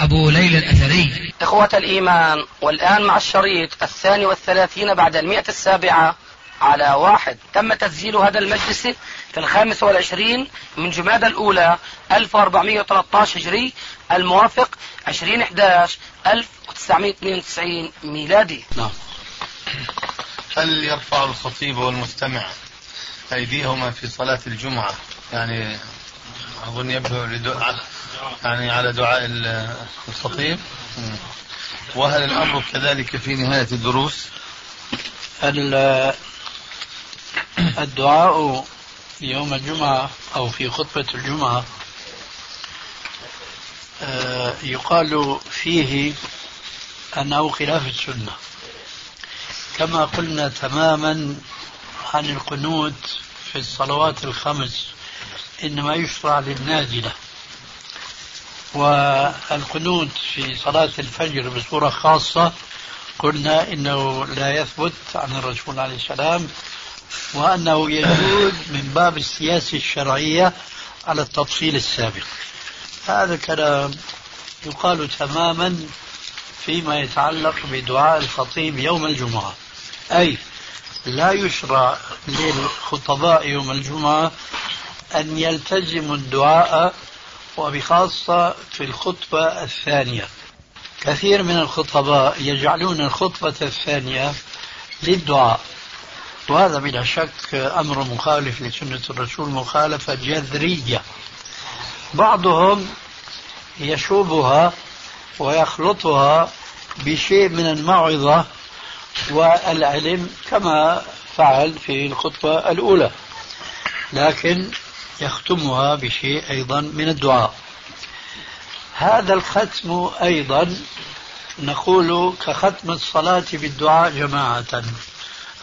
أبو ليلى الأثري. إخوة الإيمان والآن مع الشريط الثاني والثلاثين بعد المئة السابعة على واحد. تم تسجيل هذا المجلس في الخامس والعشرين من جماد الأولى 1413 هجري الموافق 2011 1992 ميلادي. نعم. هل يرفع الخطيب والمستمع أيديهما في صلاة الجمعة؟ يعني أظن يبدو يعني على دعاء الخطيب. وهل الأمر كذلك في نهاية الدروس؟ الدعاء يوم الجمعة أو في خطبة الجمعة آه، يقال فيه أنه خلاف السنة. كما قلنا تماما عن القنوت في الصلوات الخمس إنما يشرع للنازلة. والقنوت في صلاة الفجر بصورة خاصة قلنا إنه لا يثبت عن الرسول عليه السلام وأنه يجوز من باب السياسة الشرعية على التفصيل السابق. هذا كلام يقال تماما فيما يتعلق بدعاء الخطيب يوم الجمعة. أي لا يشرع للخطباء يوم الجمعة أن يلتزموا الدعاء وبخاصة في الخطبة الثانية. كثير من الخطباء يجعلون الخطبة الثانية للدعاء. وهذا بلا شك أمر مخالف لسنة الرسول مخالفة جذرية. بعضهم يشوبها ويخلطها بشيء من الموعظة والعلم كما فعل في الخطبة الأولى. لكن يختمها بشيء أيضا من الدعاء. هذا الختم أيضا نقول كختم الصلاة بالدعاء جماعة.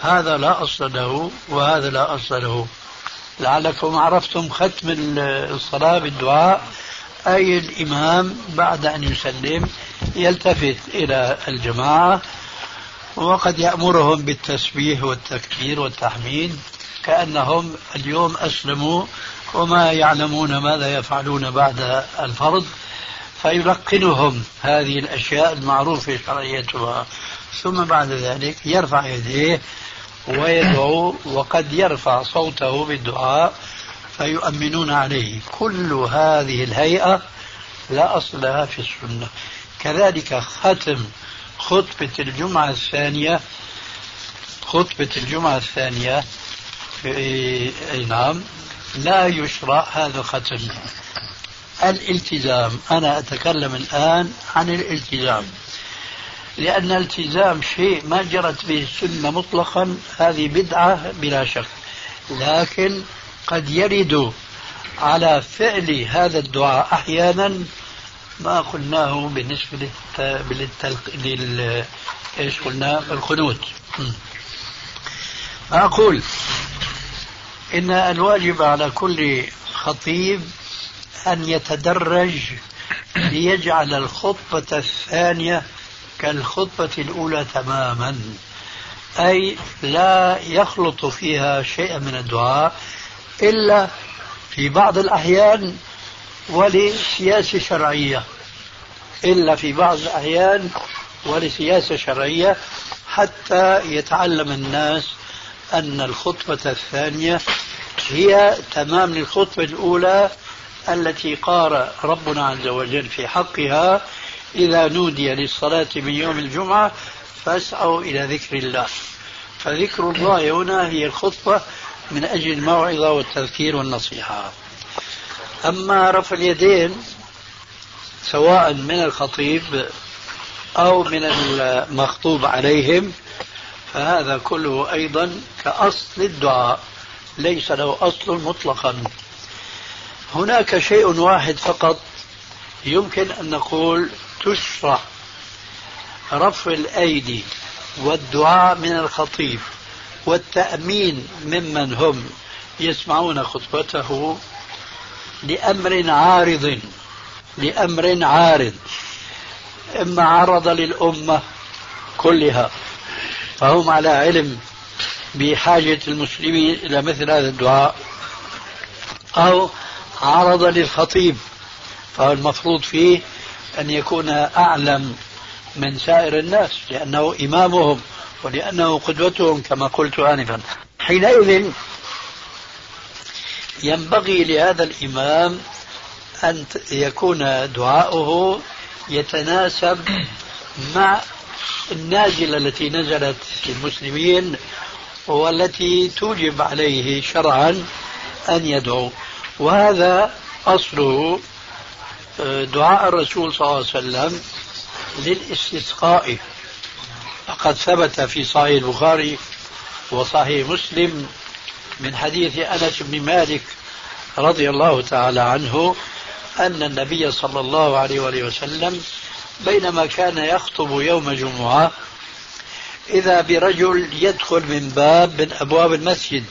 هذا لا أصل له وهذا لا أصل له. لعلكم عرفتم ختم الصلاة بالدعاء. أي الإمام بعد أن يسلم يلتفت إلى الجماعة وقد يأمرهم بالتسبيح والتكبير والتحميد. كأنهم اليوم أسلموا وما يعلمون ماذا يفعلون بعد الفرض فيلقنهم هذه الأشياء المعروفة شرعيتها. ثم بعد ذلك يرفع يديه ويدعو وقد يرفع صوته بالدعاء فيؤمنون عليه. كل هذه الهيئة لا أصل لها في السنة. كذلك ختم خطبة الجمعة الثانية خطبة الجمعة الثانية أي نعم. لا يشرع هذا الختم. الالتزام أنا أتكلم الآن عن الالتزام. لأن الالتزام شيء ما جرت به السنة مطلقا هذه بدعة بلا شك. لكن قد يرد على فعل هذا الدعاء أحيانا ما قلناه بالنسبة للتلق... لل... إيش قلنا؟ القنوت. أقول إن الواجب على كل خطيب أن يتدرج ليجعل الخطبة الثانية كالخطبة الأولى تماما. أي لا يخلط فيها شيئا من الدعاء إلا في بعض الأحيان ولسياسة شرعية. إلا في بعض الأحيان ولسياسة شرعية حتى يتعلم الناس أن الخطبة الثانية هي تمام للخطبة الأولى التي قال ربنا عز وجل في حقها إذا نودي للصلاة من يوم الجمعة فاسعوا إلى ذكر الله. فذكر الله هنا هي الخطبة من أجل الموعظة والتذكير والنصيحة. أما رفع اليدين سواء من الخطيب أو من المخطوب عليهم فهذا كله أيضا كأصل الدعاء ليس له أصل مطلقا. هناك شيء واحد فقط يمكن أن نقول تشرع رفع الأيدي والدعاء من الخطيب والتأمين ممن هم يسمعون خطبته لأمر عارض لأمر عارض إما عرض للأمة كلها. فهم على علم بحاجة المسلمين إلى مثل هذا الدعاء. أو عرض للخطيب فهو المفروض فيه أن يكون أعلم من سائر الناس لأنه إمامهم ولأنه قدوتهم كما قلت آنفا. حينئذ ينبغي لهذا الإمام أن يكون دعاؤه يتناسب مع النازلة التي نزلت في المسلمين والتي توجب عليه شرعا أن يدعو. وهذا أصله آه، دعاء الرسول صلى الله عليه وسلم للاستسقاء. فقد ثبت في صحيح البخاري وصحيح مسلم من حديث أنس بن مالك رضي الله تعالى عنه أن النبي صلى الله عليه وسلم بينما كان يخطب يوم جمعة إذا برجل يدخل من باب من أبواب المسجد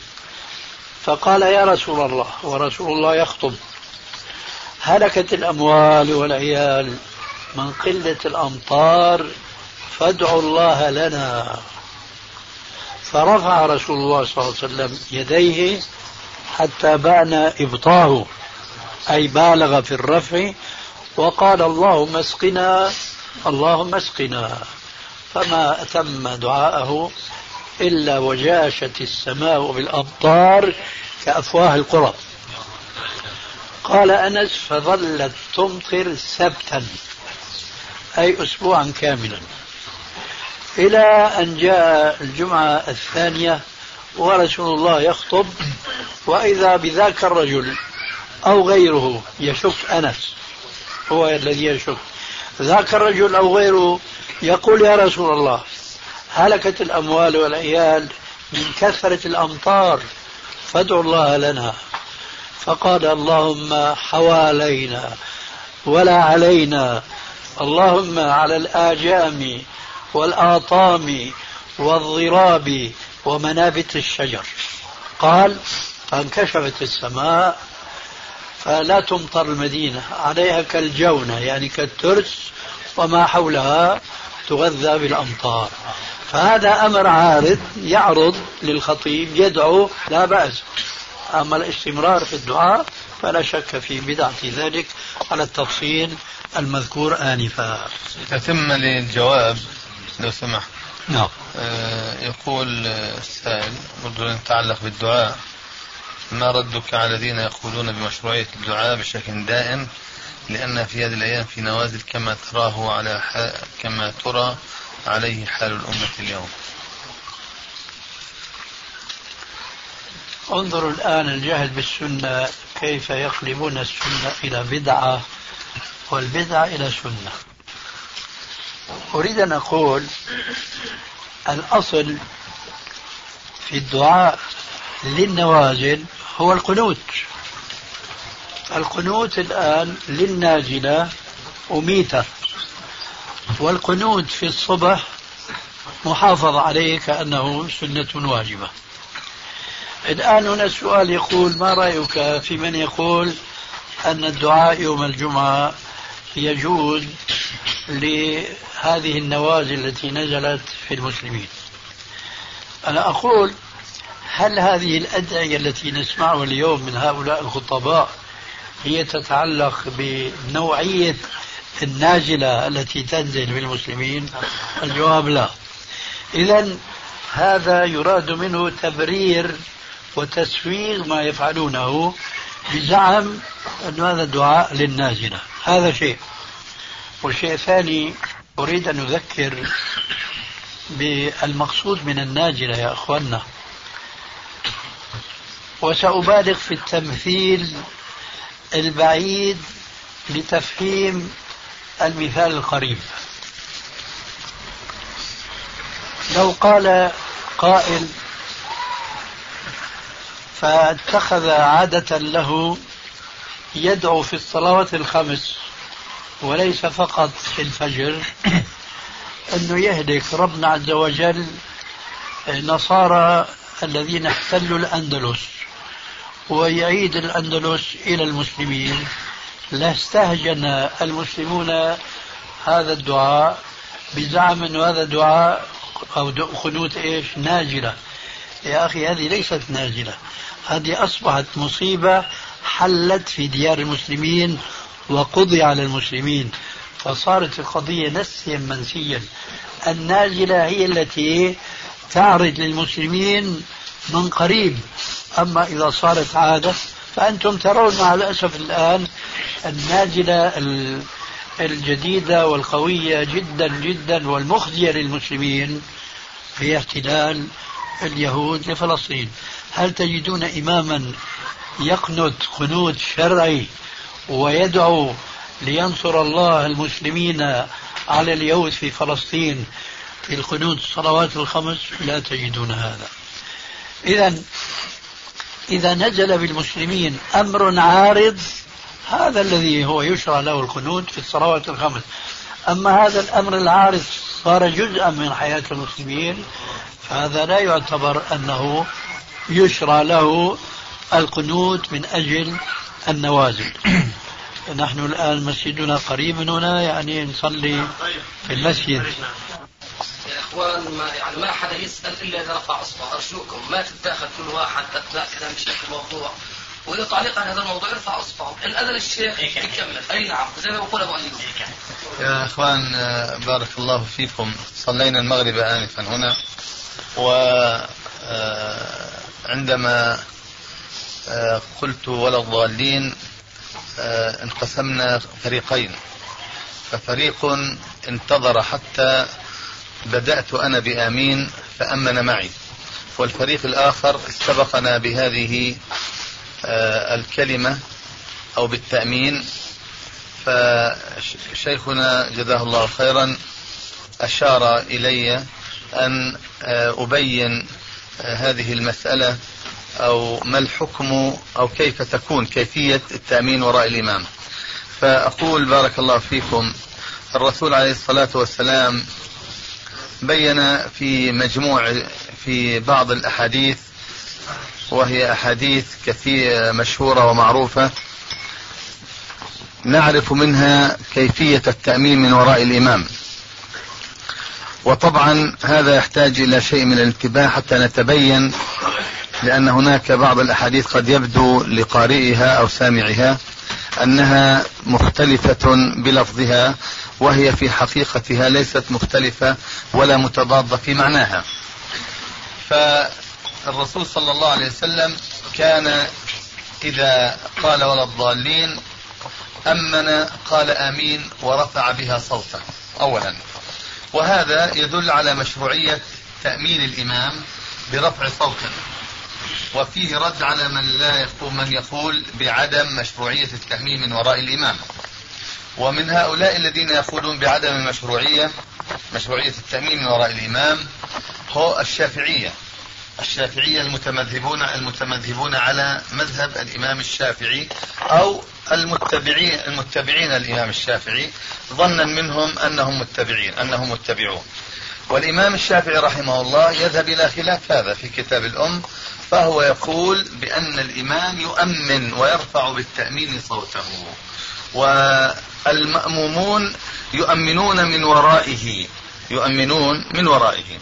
فقال يا رسول الله ورسول الله يخطب هلكت الأموال والعيال من قلة الأمطار فادعوا الله لنا. فرفع رسول الله صلى الله عليه وسلم يديه حتى بان إبطاه أي بالغ في الرفع وقال اللهم اسقنا اللهم اسقنا. فما أتم دعاءه إلا وجاشت السماء بالامطار كأفواه القرى. قال أنس فظلت تمطر سبتا أي اسبوعا كاملا. إلى أن جاء الجمعة الثانية ورسول الله يخطب وإذا بذاك الرجل أو غيره يشك أنس هو الذي يشك. ذاك الرجل أو غيره يقول يا رسول الله هلكت الأموال والعيال من كثرة الأمطار فادعوا الله لنا. فقال اللهم حوالينا ولا علينا. اللهم على الآجام والآطام والضراب ومنابت الشجر. قال فانكشفت السماء فلا تمطر المدينة عليها كالجونة يعني كالترس وما حولها تغذى بالأمطار. فهذا أمر عارض يعرض للخطيب يدعو لا بأس. أما الاستمرار في الدعاء فلا شك في بدعة ذلك على التفصيل المذكور آنفا. تتم للجواب لو سمحت. نعم. آه يقول السائل برضو يتعلق بالدعاء. ما ردك على الذين يقولون بمشروعية الدعاء بشكل دائم لأن في هذه الأيام في نوازل كما تراه على كما ترى عليه حال الأمة اليوم. انظروا الآن الجهل بالسنة كيف يقلبون السنة إلى بدعة والبدعة إلى سنة. أريد أن أقول الأصل في الدعاء للنوازل هو القنوت. القنوت الآن للنازلة أميتة والقنوت في الصبح محافظ عليه كأنه سنة واجبة. الآن هنا السؤال يقول ما رأيك في من يقول أن الدعاء يوم الجمعة يجوز لهذه النوازل التي نزلت في المسلمين؟ أنا أقول هل هذه الأدعية التي نسمعها اليوم من هؤلاء الخطباء هي تتعلق بنوعية النازلة التي تنزل بالمسلمين؟ الجواب لا. إذا هذا يراد منه تبرير وتسويغ ما يفعلونه بزعم أن هذا دعاء للنازلة هذا شيء. والشيء الثاني أريد أن أذكر بالمقصود من الناجلة يا أخوانا وسأبالغ في التمثيل البعيد لتفهيم المثال القريب. لو قال قائل فاتخذ عادة له يدعو في الصلوات الخمس وليس فقط في الفجر أنه يهلك ربنا عز وجل نصارى الذين احتلوا الأندلس. ويعيد الأندلس إلى المسلمين. لاستهجن المسلمون هذا الدعاء بزعم أن هذا دعاء أو خنوت إيش؟ ناجلة يا أخي هذه ليست نازلة. هذه أصبحت مصيبة حلت في ديار المسلمين وقضي على المسلمين. فصارت القضية نسيا منسيا. النازلة هي التي تعرض للمسلمين من قريب. أما إذا صارت عادة فأنتم ترون مع الأسف الآن النازلة الجديدة والقوية جدا جدا والمخزية للمسلمين هي احتلال اليهود لفلسطين. هل تجدون إماما يقنت قنوت شرعي ويدعو لينصر الله المسلمين على اليهود في فلسطين في القنوت الصلوات الخمس؟ لا تجدون هذا. إذا إذا نزل بالمسلمين أمر عارض هذا الذي هو يشرع له القنوت في الصلوات الخمس. أما هذا الأمر العارض صار جزءا من حياة المسلمين فهذا لا يعتبر أنه يشرع له القنوت من أجل النوازل. نحن الآن مسجدنا قريب من هنا يعني نصلي في المسجد. يا اخوان ما يعني ما حدا يسأل إلا إذا رفع أصبعه. أرجوكم ما تتداخل كل واحد أثناء كلام الشيخ الموضوع. وإذا تعليق على هذا الموضوع ارفع أصبعه. إن أذن الشيخ يكمل. أي نعم. زي ما بقول أبو أيوب. يا إخوان بارك الله فيكم. صلينا المغرب انفا هنا. و عندما قلت ولا الضالين انقسمنا فريقين. ففريق انتظر حتى بدأت أنا بآمين فأمن معي. والفريق الآخر سبقنا بهذه الكلمة أو بالتأمين. فشيخنا جزاه الله خيرا أشار إلي أن أبين هذه المسألة أو ما الحكم أو كيف تكون كيفية التأمين وراء الإمام فأقول بارك الله فيكم الرسول عليه الصلاة والسلام بين في مجموع في بعض الأحاديث وهي أحاديث كثير مشهورة ومعروفة. نعرف منها كيفية التأمين من وراء الإمام. وطبعا هذا يحتاج إلى شيء من الانتباه حتى نتبين لأن هناك بعض الأحاديث قد يبدو لقارئها أو سامعها أنها مختلفة بلفظها. وهي في حقيقتها ليست مختلفة ولا متضادة في معناها. فالرسول صلى الله عليه وسلم كان إذا قال ولا الضالين أمن قال آمين ورفع بها صوته أولا. وهذا يدل على مشروعية تأمين الإمام برفع صوته. وفيه رد على من لا يقول من يقول بعدم مشروعية التأمين من وراء الإمام. ومن هؤلاء الذين يقولون بعدم المشروعية مشروعية التأمين من وراء الإمام هو الشافعية. الشافعية المتمذهبون المتمذهبون على مذهب الإمام الشافعي أو المتبعين المتبعين الإمام الشافعي ظنا منهم أنهم متبعين أنهم متبعون. والإمام الشافعي رحمه الله يذهب إلى خلاف هذا في كتاب الأم فهو يقول بأن الإمام يؤمن ويرفع بالتأمين صوته. والمأمومون يؤمنون من ورائه يؤمنون من ورائه.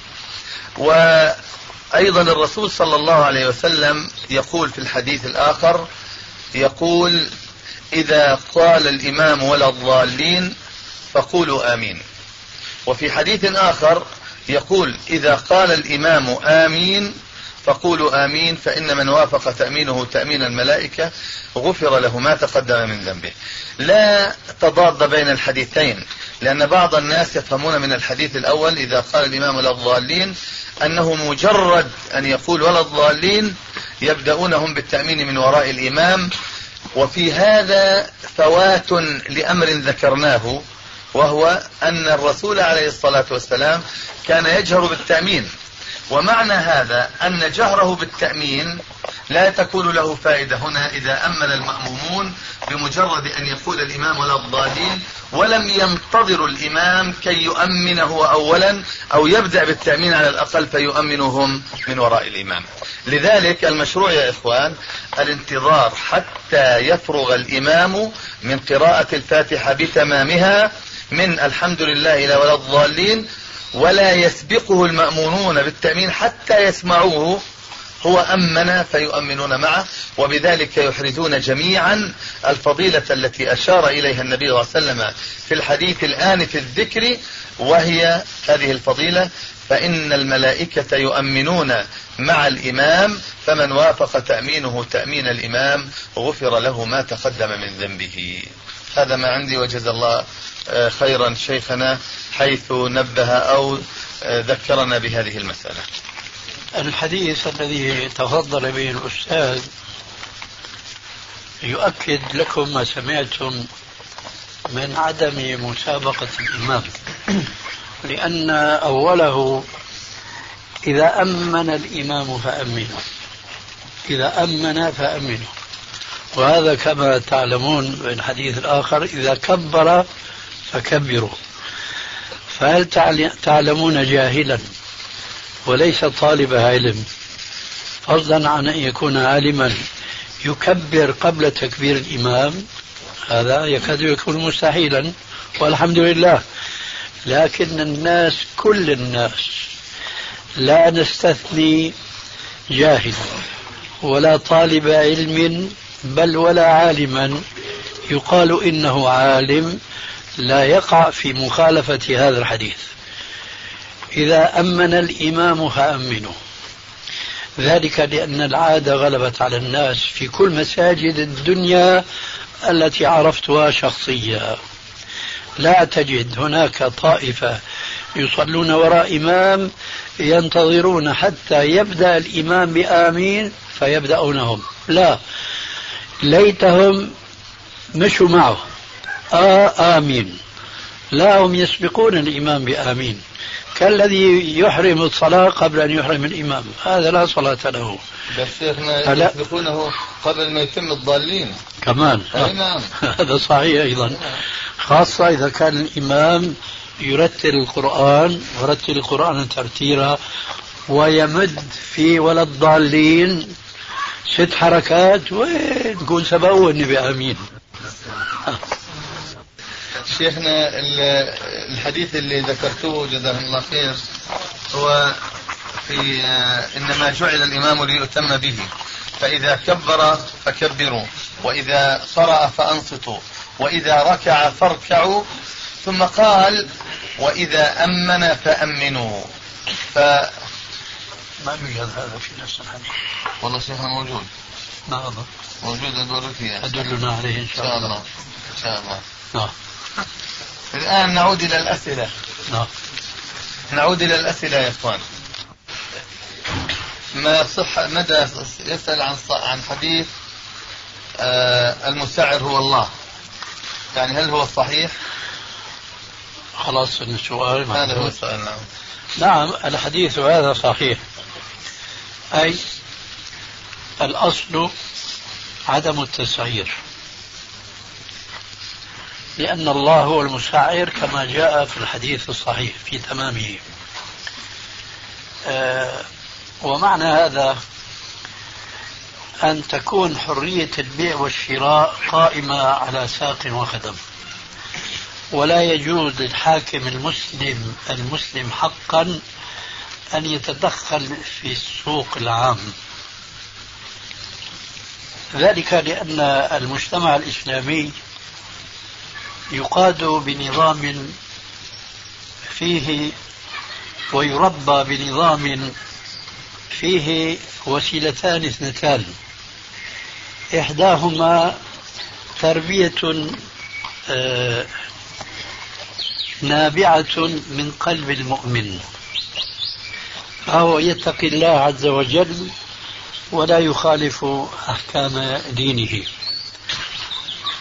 وأيضا الرسول صلى الله عليه وسلم يقول في الحديث الآخر يقول إذا قال الإمام ولا الضالين فقولوا آمين. وفي حديث آخر يقول إذا قال الإمام آمين فقولوا آمين فإن من وافق تأمينه تأمين الملائكة غفر له ما تقدم من ذنبه. لا تضاد بين الحديثين لأن بعض الناس يفهمون من الحديث الأول إذا قال الإمام الضالين أنه مجرد أن يقول ولا الضالين يبدأونهم بالتأمين من وراء الإمام وفي هذا فوات لأمر ذكرناه وهو أن الرسول عليه الصلاة والسلام كان يجهر بالتأمين. ومعنى هذا أن جهره بالتأمين لا تكون له فائدة هنا إذا أمن المأمومون بمجرد أن يقول الإمام ولا الضالين ولم ينتظروا الإمام كي يؤمن هو أولا أو يبدأ بالتأمين على الأقل فيؤمنهم من وراء الإمام. لذلك المشروع يا إخوان الانتظار حتى يفرغ الإمام من قراءة الفاتحة بتمامها من الحمد لله إلى ولا الضالين ولا يسبقه المأمونون بالتأمين حتى يسمعوه هو أمن فيؤمنون معه وبذلك يحرزون جميعا الفضيلة التي أشار إليها النبي صلى الله عليه وسلم في الحديث الآن في الذكر وهي هذه الفضيلة فإن الملائكة يؤمنون مع الإمام فمن وافق تأمينه تأمين الإمام غفر له ما تقدم من ذنبه. هذا ما عندي وجزا الله آه، خيرا شيخنا حيث نبه أو آه، ذكرنا بهذه المسألة. الحديث الذي تفضل به الأستاذ يؤكد لكم ما سمعتم من عدم مسابقة الإمام. لأن أوله إذا أمن الإمام فأمنوا إذا أمن فأمنوا وهذا كما تعلمون في الحديث الآخر إذا كبر فكبروا. فهل تعلمون جاهلا؟ وليس طالب علم. فضلا عن أن يكون عالما يكبر قبل تكبير الإمام هذا يكاد يكون مستحيلا والحمد لله. لكن الناس كل الناس لا نستثني جاهل ولا طالب علم بل ولا عالما. يقال إنه عالم لا يقع في مخالفة هذا الحديث. إذا أمن الإمام فأمنوا ذلك لأن العادة غلبت على الناس في كل مساجد الدنيا التي عرفتها شخصيا. لا تجد هناك طائفة يصلون وراء إمام ينتظرون حتى يبدأ الإمام بآمين فيبدأونهم. لا ليتهم مشوا معه. آه آمين. لا هم يسبقون الإمام بآمين. كالذي يحرم الصلاة قبل أن يحرم الإمام. هذا لا صلاة له. بس شيخنا يسبقونه قبل ما يتم الضالين. كمان. نعم. هذا صحيح أيضا. خاصة إذا كان الإمام يرتل القرآن ورتل القرآن ترتيلا ويمد في ولا الضالين ست حركات وين تقول سبقوني بأمين؟ شيخنا الحديث اللي ذكرتوه جزاهم الله خير هو في إنما جعل الإمام ليؤتم به فإذا كبر فكبروا وإذا قرأ فأنصتوا وإذا ركع فاركعوا ثم قال وإذا أمن فأمنوا. ف ما يوجد هذا في نفس الحديث؟ والله شيخنا موجود. أظن موجود أدلنا عليه إن شاء الله. إن شاء الله. نعم. الآن نعود إلى الأسئلة. نعم. نعود إلى الأسئلة يا إخوان. ما صح مدى يسأل عن عن حديث آه المسعر هو الله؟ يعني هل هو صحيح؟ خلاص السؤال هذا هو السؤال نعم. نعم الحديث هذا صحيح. أي الأصل عدم التسعير. لأن الله هو المسعر كما جاء في الحديث الصحيح في تمامه. آه، ومعنى هذا أن تكون حرية البيع والشراء قائمة على ساق وخدم. ولا يجوز للحاكم المسلم المسلم حقا أن يتدخل في السوق العام. ذلك لأن المجتمع الإسلامي يقاد بنظام فيه ويربى بنظام فيه وسيلتان اثنتان. إحداهما تربية آه، نابعة من قلب المؤمن فهو يتقي الله عز وجل ولا يخالف أحكام دينه.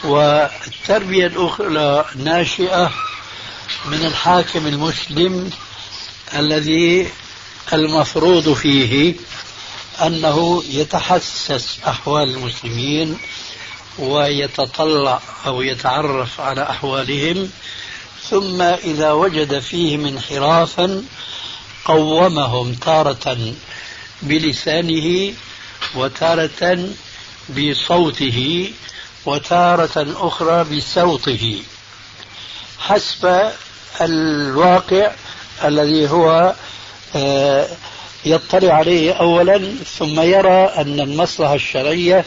والتربية الأخرى ناشئة من الحاكم المسلم الذي المفروض فيه أنه يتحسس أحوال المسلمين ويتطلع أو يتعرف على أحوالهم ثم إذا وجد فيهم انحرافا قومهم تارة بلسانه وتارة بصوته وتارة أخرى بصوته. حسب الواقع الذي هو آه، يطلع عليه أولا ثم يرى أن المصلحة الشرعية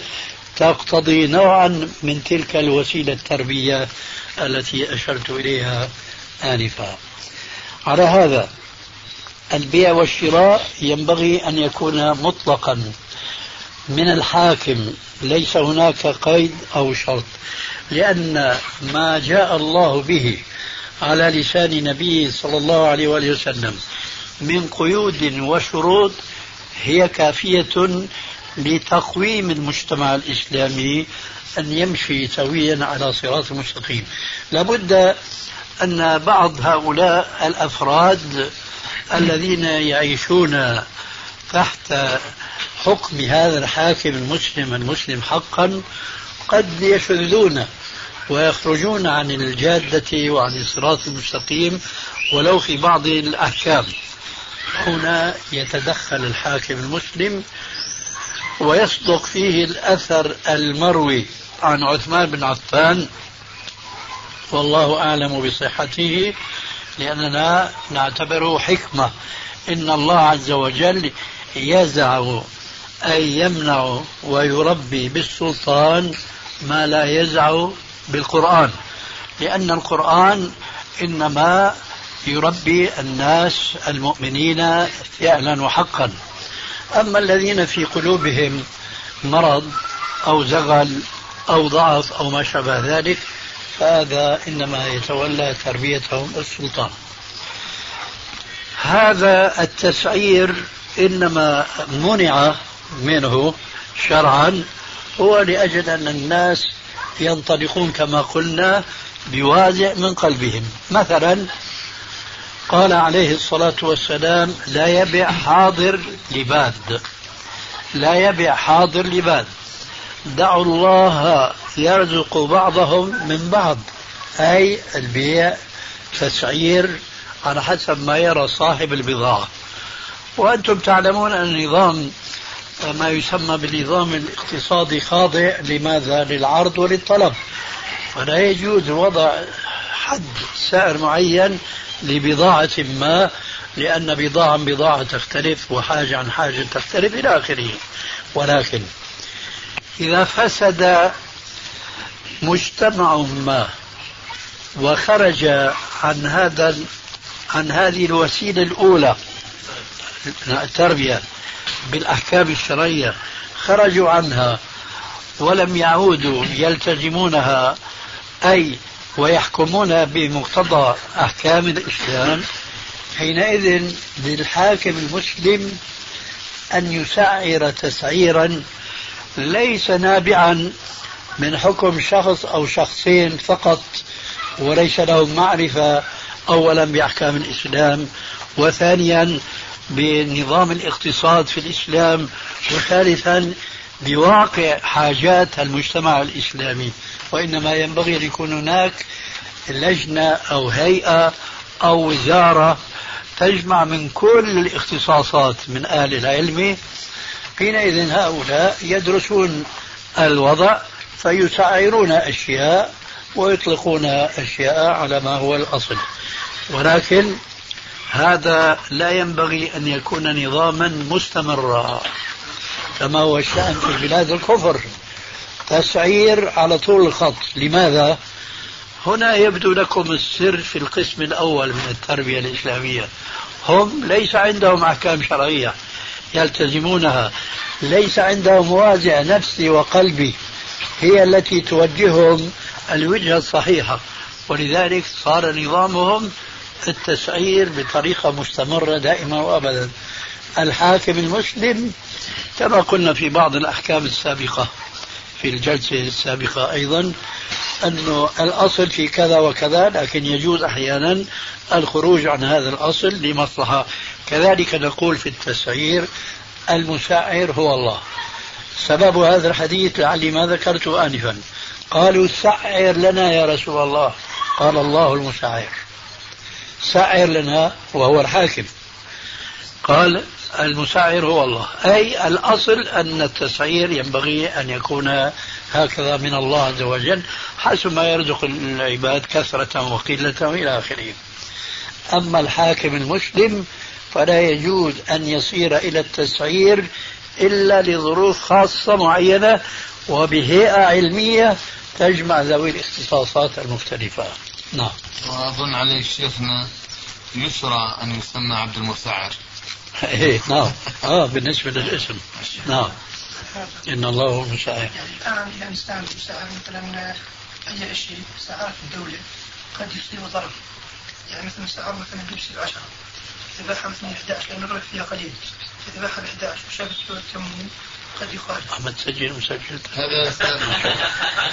تقتضي نوعا من تلك الوسيلة التربية التي أشرت إليها آنفا. على هذا البيع والشراء ينبغي أن يكون مطلقا. من الحاكم ليس هناك قيد أو شرط. لأن ما جاء الله به على لسان نبيه صلى الله عليه وآله وسلم من قيود وشروط هي كافية لتقويم المجتمع الإسلامي أن يمشي سويا على صراط مستقيم. لابد أن بعض هؤلاء الأفراد الذين يعيشون تحت حكم هذا الحاكم المسلم المسلم حقا قد يشذون ويخرجون عن الجادة وعن الصراط المستقيم ولو في بعض الأحكام. هنا يتدخل الحاكم المسلم ويصدق فيه الأثر المروي عن عثمان بن عفان. والله أعلم بصحته لأننا نعتبره حكمة. إن الله عز وجل يزع أي يمنع ويربي بالسلطان ما لا يزع بالقرآن. لأن القرآن إنما يربي الناس المؤمنين فعلا وحقا. أما الذين في قلوبهم مرض أو زغل أو ضعف أو ما شابه ذلك فهذا إنما يتولى تربيتهم السلطان. هذا التسعير إنما منع منه شرعا هو لأجل أن الناس ينطلقون كما قلنا بوازع من قلبهم. مثلا قال عليه الصلاة والسلام لا يبع حاضر لباد. لا يبع حاضر لباد. دعوا الله يرزق بعضهم من بعض. أي البيع تسعير على حسب ما يرى صاحب البضاعة. وأنتم تعلمون أن النظام ما يسمى بالنظام الاقتصادي خاضع لماذا؟ للعرض وللطلب فلا يجوز وضع حد سعر معين لبضاعة ما لأن بضاعة بضاعة تختلف وحاجة عن حاجة تختلف إلى آخره ولكن إذا فسد مجتمع ما وخرج عن هذا عن هذه الوسيلة الأولى التربية بالأحكام الشرعية خرجوا عنها ولم يعودوا يلتزمونها أي ويحكمون بمقتضى أحكام الإسلام حينئذ للحاكم المسلم أن يسعر تسعيرا ليس نابعا من حكم شخص أو شخصين فقط وليس لهم معرفة أولا بأحكام الإسلام وثانيا بنظام الاقتصاد في الإسلام وثالثا بواقع حاجات المجتمع الإسلامي. وإنما ينبغي أن يكون هناك لجنة أو هيئة أو وزارة تجمع من كل الاختصاصات من أهل العلم. حينئذ هؤلاء يدرسون الوضع فيسعرون أشياء ويطلقون أشياء على ما هو الأصل. ولكن هذا لا ينبغي أن يكون نظاما مستمرا كما هو الشأن في بلاد الكفر. تسعير على طول الخط. لماذا؟ هنا يبدو لكم السر في القسم الأول من التربية الإسلامية. هم ليس عندهم أحكام شرعية يلتزمونها. ليس عندهم وازع نفسي وقلبي. هي التي توجههم الوجهة الصحيحة. ولذلك صار نظامهم التسعير بطريقة مستمرة دائما وأبدا. الحاكم المسلم كما قلنا في بعض الأحكام السابقة في الجلسة السابقة أيضا أنه الأصل في كذا وكذا لكن يجوز أحيانا الخروج عن هذا الأصل لمصلحة. كذلك نقول في التسعير المسعر هو الله. سبب هذا الحديث لعلي ما ذكرته آنفا. قالوا سعر لنا يا رسول الله. قال الله المسعر سعر لنا وهو الحاكم. قال المسعر هو الله. أي الأصل أن التسعير ينبغي أن يكون هكذا من الله عز وجل حسب ما يرزق العباد كثرة وقلة إلى آخره. أما الحاكم المسلم فلا يجوز أن يصير إلى التسعير إلا لظروف خاصة معينة وبهيئة علمية تجمع ذوي الاختصاصات المختلفة. نعم. وأظن عليه شيخنا يسرى أن يسمى عبد المسعر إيه نعم. آه بالنسبة للاسم. نعم. إن الله هو المساعد الآن إذا نستعمل مساعد مثلا أي شيء ساعات الدولة قد يصير ضرر يعني مثلا ساعة مثلا بيبسي بعشرة إذا باعها مثلا 11 لأنه الربح فيها قليل. إذا باعها ب 11 وشافت سوى قد يخالف أحمد سجل مسجل؟ هذا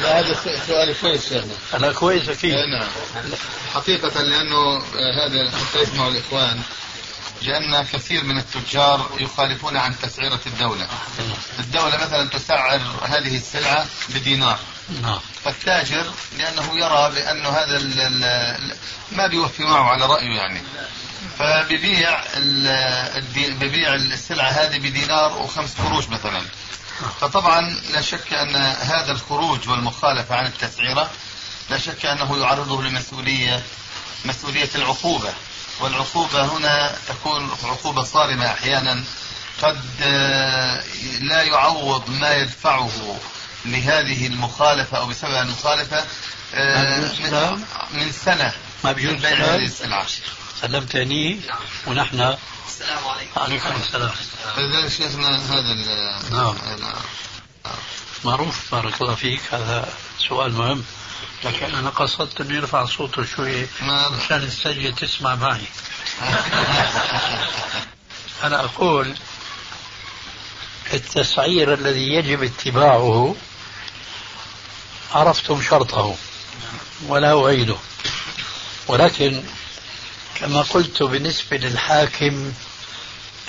لا هذا سؤال كويس أنا كويس أكيد. نعم. حقيقة لأنه هذا حتى يسمعوا الإخوان لأن كثير من التجار يخالفون عن تسعيرة الدولة. الدولة مثلا تسعر هذه السلعة بدينار. نعم. فالتاجر لأنه يرى بأنه هذا ما بيوفي معه على رأيه يعني. فبيبيع ببيع السلعة هذه بدينار وخمس قروش مثلا. فطبعا لا شك أن هذا الخروج والمخالفة عن التسعيرة لا شك أنه يعرضه لمسؤولية مسؤولية العقوبة. والعقوبة هنا تكون عقوبة صارمة أحيانا. قد آه، لا يعوض ما يدفعه لهذه المخالفة أو بسبب المخالفة آه، من, من سنة ما بيجوز بين هذه السلعة. سلمتني ونحن السلام عليكم عليكم السلام. فلذلك شيخنا هذا نعم. معروف بارك الله فيك. هذا سؤال مهم. لكن أنا قصدت انه يرفع صوته شوي عشان السجل تسمع معي. أنا أقول التسعير الذي يجب اتباعه عرفتم شرطه ولا أعيده. ولكن كما قلت بالنسبة للحاكم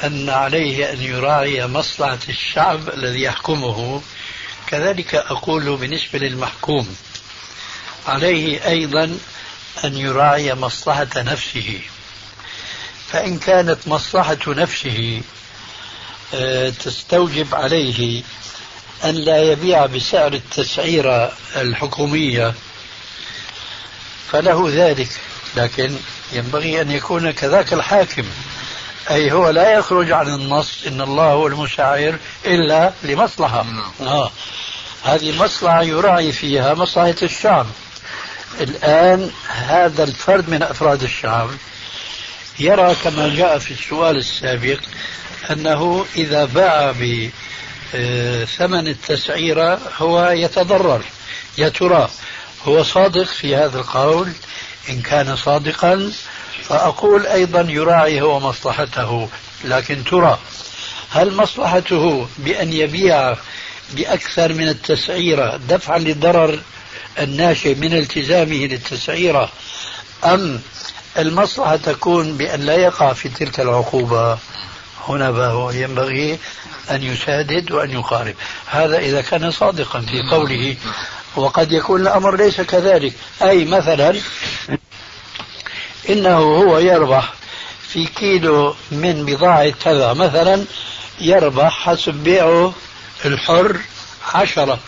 أن عليه أن يراعي مصلحة الشعب الذي يحكمه. كذلك أقول بالنسبة للمحكوم عليه أيضا أن يراعي مصلحة نفسه. فإن كانت مصلحة نفسه آه، تستوجب عليه أن لا يبيع بسعر التسعيرة الحكومية فله ذلك. لكن ينبغي أن يكون كذاك الحاكم. أي هو لا يخرج عن النص إن الله هو المسعر إلا لمصلحة. نعم. آه. هذه مصلحة يراعي فيها مصلحة الشعب. الآن هذا الفرد من أفراد الشعب يرى كما جاء في السؤال السابق أنه إذا باع بثمن التسعيرة هو يتضرر يا ترى. هو صادق في هذا القول؟ إن كان صادقا فأقول أيضا يراعي هو مصلحته. لكن ترى هل مصلحته بأن يبيع بأكثر من التسعيرة دفعا للضرر الناشئ من التزامه للتسعيرة أم المصلحة تكون بأن لا يقع في تلك العقوبة؟ هنا ينبغي أن يسادد وأن يقارب. هذا إذا كان صادقا في قوله. وقد يكون الأمر ليس كذلك. أي مثلا إنه هو يربح في كيلو من بضاعة كذا. مثلا يربح حسب بيعه الحر عشرة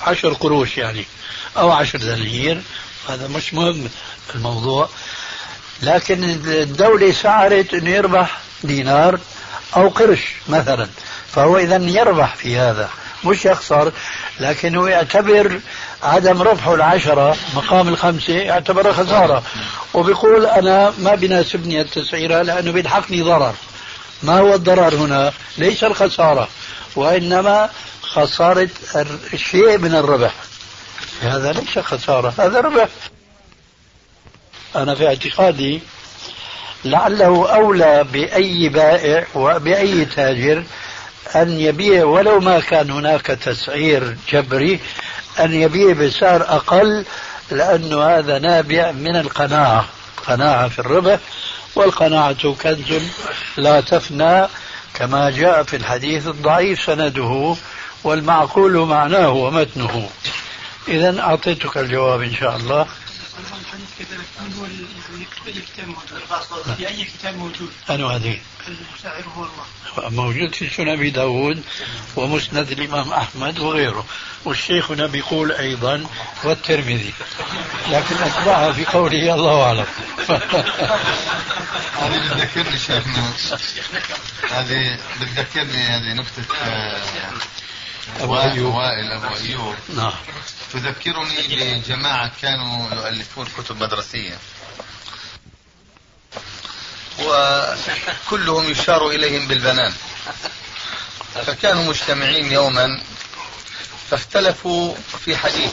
عشر قروش يعني أو عشر دنانير. هذا مش مهم الموضوع. لكن الدولة سعرت أنه يربح دينار أو قرش مثلا. فهو إذا يربح في هذا. مش يخسر لكنه يعتبر عدم ربحه العشرة مقام الخمسة يعتبرها خسارة. وبيقول أنا ما بيناسبني التسعيرة لأنه بيلحقني ضرر. ما هو الضرر هنا؟ ليس الخسارة وإنما خسارة شيء من الربح. هذا ليس خسارة هذا ربح. أنا في اعتقادي لعله أولى بأي بائع وبأي تاجر أن يبيع ولو ما كان هناك تسعير جبري أن يبيع بسعر أقل لأنه هذا نابع من القناعة. قناعة في الربح والقناعة كنز لا تفنى كما جاء في الحديث الضعيف سنده والمعقول معناه ومتنه. إذا أعطيتك الجواب إن شاء الله. كذلك من هو يعني كتاب موجود في اي كتاب موجود أنا هذه المساعر هو الله موجود في سنن أبي داود ومسند الإمام أحمد وغيره. والشيخنا بيقول أيضا والترمذي. لكن أتبعها في قوله الله أعلم. هذه بتذكرني شيخنا. هذه بتذكرني هذه نكتة أبو أيوب. وائل أبو أيوب نعم. تذكرني بجماعة كانوا يؤلفون كتب مدرسية. وكلهم يشار إليهم بالبنان. فكانوا مجتمعين يوما فاختلفوا في حديث.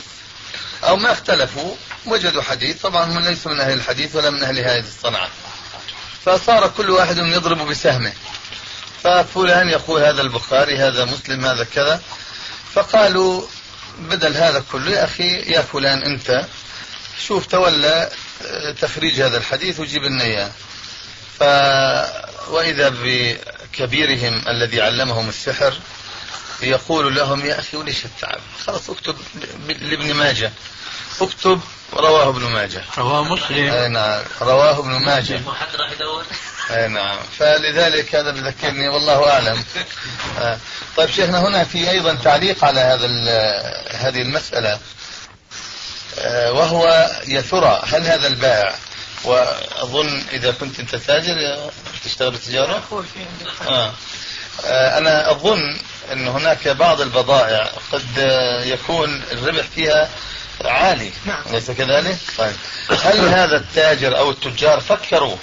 أو ما اختلفوا وجدوا حديث. طبعا هم ليسوا من أهل الحديث ولا من أهل هذه الصنعة. فصار كل واحد يضرب بسهمه. ففلان يقول هذا البخاري هذا مسلم هذا كذا. فقالوا بدل هذا كله يا أخي يا فلان أنت شوف تولى آه، تخريج هذا الحديث وجيب لنا إياه. ف وإذا بكبيرهم الذي علمهم السحر يقول لهم يا أخي وليش التعب؟ خلاص اكتب لابن ماجه. اكتب رواه ابن ماجه. رواه مسلم. أي نعم رواه ابن ماجه. حد راح يدور اي نعم فلذلك هذا بذكرني والله أعلم آه. طيب شيخنا هنا في أيضا تعليق على هذا هذه المسألة آه، وهو يا ترى هل هذا البائع وأظن إذا كنت أنت تاجر تشتغل بالتجارة؟ آه. آه أنا أظن أن هناك بعض البضائع قد يكون الربح فيها عالي نعم. أليس كذلك؟ طيب هل هذا التاجر أو التجار فكروا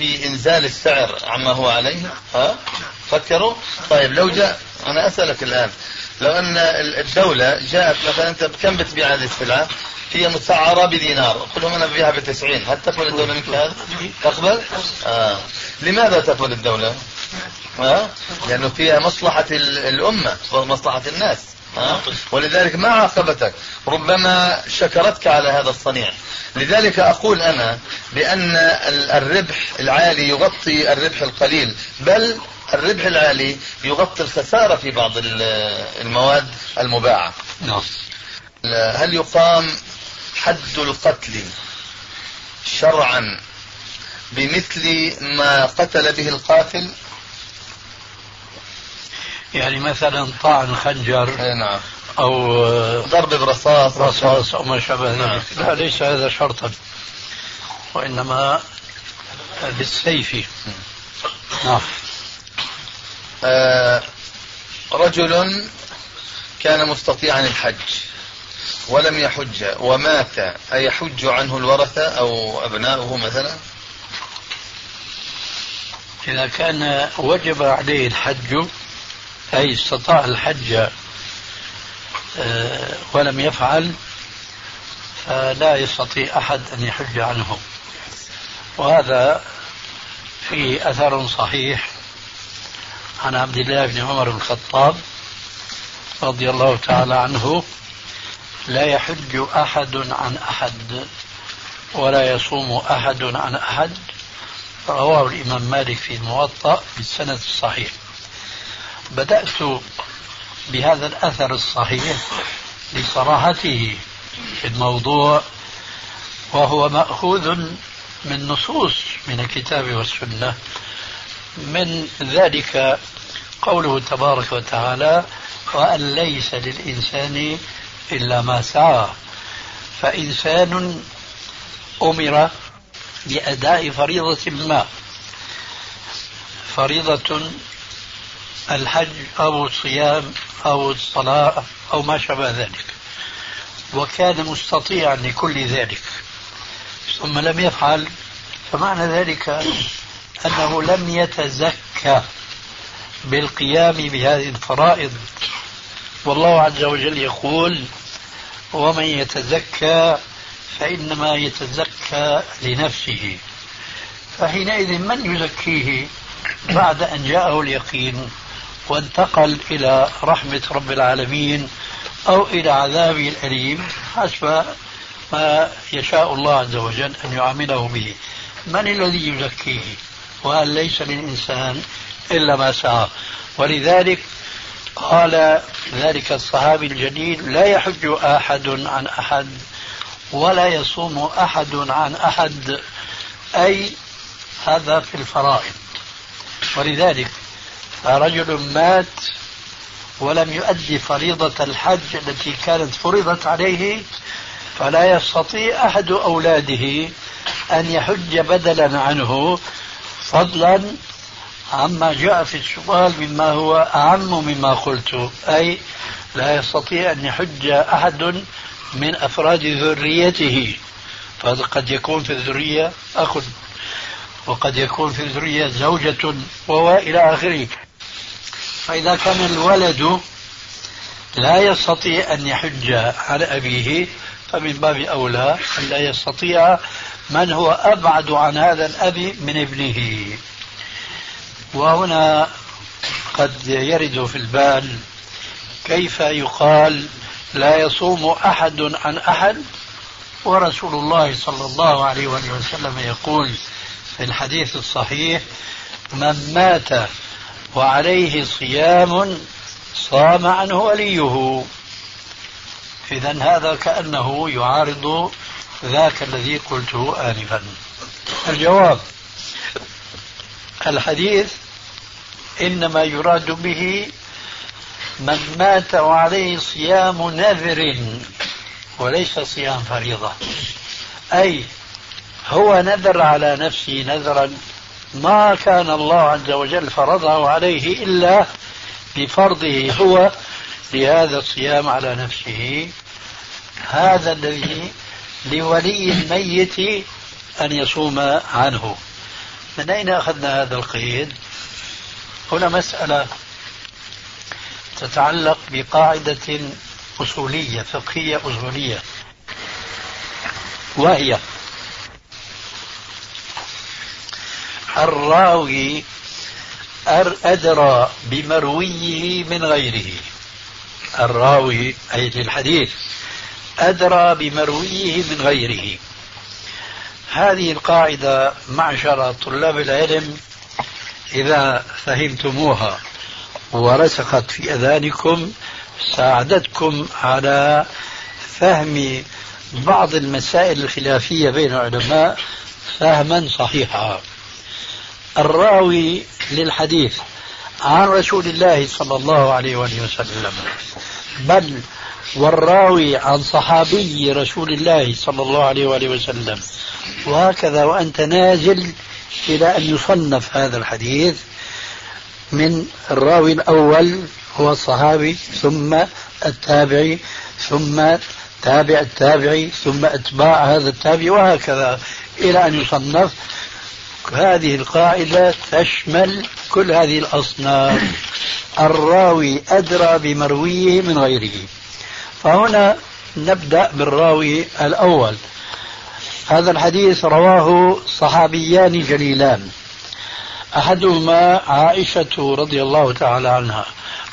في إنزال السعر عما هو عليه؟ ها؟ فكروا؟ طيب لو جاء أنا أسألك الآن لو أن الدولة جاءت مثلا أنت بكم بتبيع هذه السلعة؟ هي مسعرة بدينار قل لهم أنا ببيعها بتسعين هل تقبل الدولة منك هذا؟ تقبل؟ آه. لماذا تقبل الدولة؟ ها؟ لأنه فيها مصلحة الأمة ومصلحة الناس ولذلك ما عاقبتك؟ ربما شكرتك على هذا الصنيع. لذلك أقول أنا بأن الربح العالي يغطي الربح القليل بل الربح العالي يغطي الخسارة في بعض المواد المباعة. نعم. هل يقام حد القتل شرعا بمثل ما قتل به القاتل؟ يعني مثلا طعن خنجر اي نعم. أو ضرب برصاص. رصاص أو ما شابه ذلك. نعم. لا ليس هذا شرطا وإنما بالسيف. نعم. آه رجل كان مستطيعا الحج ولم يحج ومات أيحج عنه الورثة أو أبناؤه مثلا؟ إذا كان وجب عليه الحج أي استطاع الحج آه، ولم يفعل فلا يستطيع أحد أن يحج عنه. وهذا في أثر صحيح عن عبد الله بن عمر بن الخطاب رضي الله تعالى عنه لا يحج أحد عن أحد ولا يصوم أحد عن أحد. رواه الإمام مالك في الموطأ بالسند الصحيح بدأت بهذا الأثر الصحيح لصراحته في الموضوع وهو مأخوذ من نصوص من الكتاب والسنة. من ذلك قوله تبارك وتعالى وأن ليس للإنسان إلا ما سعى فإنسان أمر بأداء فريضة ما فريضة الحج أو الصيام أو الصلاة أو ما شابه ذلك. وكان مستطيعا لكل ذلك. ثم لم يفعل فمعنى ذلك أنه لم يتزكى بالقيام بهذه الفرائض. والله عز وجل يقول ومن يتزكى فإنما يتزكى لنفسه فحينئذ من يزكيه؟ بعد أن جاءه اليقين. وانتقل إلى رحمة رب العالمين أو إلى عذابه الأليم حسب ما يشاء الله عز وجل أن يعامله به. من الذي يزكيه؟ وأن ليس للإنسان إلا ما سعى. ولذلك قال ذلك الصحابي الجليل لا يحج أحد عن أحد ولا يصوم أحد عن أحد. أي هذا في الفرائض. ولذلك رجل مات ولم يؤدي فريضة الحج التي كانت فرضت عليه فلا يستطيع أحد أولاده أن يحج بدلا عنه فضلا عما جاء في السؤال مما هو أعم مما قلت. أي لا يستطيع أن يحج أحد من أفراد ذريته. فقد يكون في الذرية أخ وقد يكون في الذرية زوجة وإلى آخره. فإذا كان الولد لا يستطيع أن يحج على أبيه فمن باب أولى أن لا يستطيع من هو أبعد عن هذا الأب من ابنه. وهنا قد يرد في البال كيف يقال لا يصوم أحد عن أحد؟ ورسول الله صلى الله عليه وسلم يقول في الحديث الصحيح من مات وعليه صيام صام عنه وليه. إذا هذا كأنه يعارض ذاك الذي قلته آنفا. الجواب. الحديث إنما يراد به من مات وعليه صيام نذر وليس صيام فريضة. أي هو نذر على نفسه نذرا ما كان الله عز وجل فرضه عليه إلا بفرضه هو لهذا الصيام على نفسه. هذا الذي لولي الميت أن يصوم عنه. من أين أخذنا هذا القيد؟ هنا مسألة تتعلق بقاعدة أصولية فقهية أصولية وهي الراوي أدرى بمرويه من غيره. الراوي أي للحديث أدرى بمرويه من غيره. هذه القاعدة معشر طلاب العلم إذا فهمتموها ورسخت في أذانكم ساعدتكم على فهم بعض المسائل الخلافية بين العلماء فهما صحيحا. الراوي للحديث عن رسول الله صلى الله عليه وسلم. بل والراوي عن صحابي رسول الله صلى الله عليه وآله وسلم. وهكذا وأنت نازل إلى أن يصنف هذا الحديث من الراوي الأول هو الصحابي ثم التابعي ثم تابع التابعي ثم أتباع هذا التابع وهكذا إلى أن يصنف. هذه القاعدة تشمل كل هذه الأصناف. الراوي أدرى بمرويه من غيره. فهنا نبدأ بالراوي الأول. هذا الحديث رواه صحابيان جليلان. أحدهما عائشة رضي الله تعالى عنها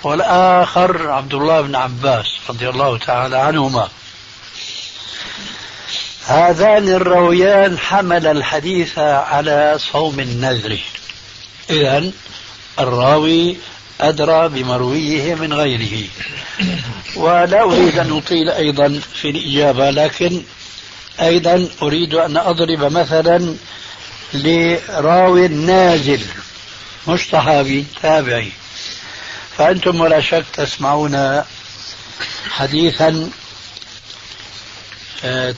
والآخر عبد الله بن عباس رضي الله تعالى عنهما. هذان الرويان حمل الحديث على صوم النذر. إذا الراوي أدرى بمرويه من غيره. ولا أريد أن أطيل أيضا في الإجابة لكن أيضا أريد أن أضرب مثلا لراوي نازل مش صحابي تابعي فأنتم ولا شك تسمعون حديثا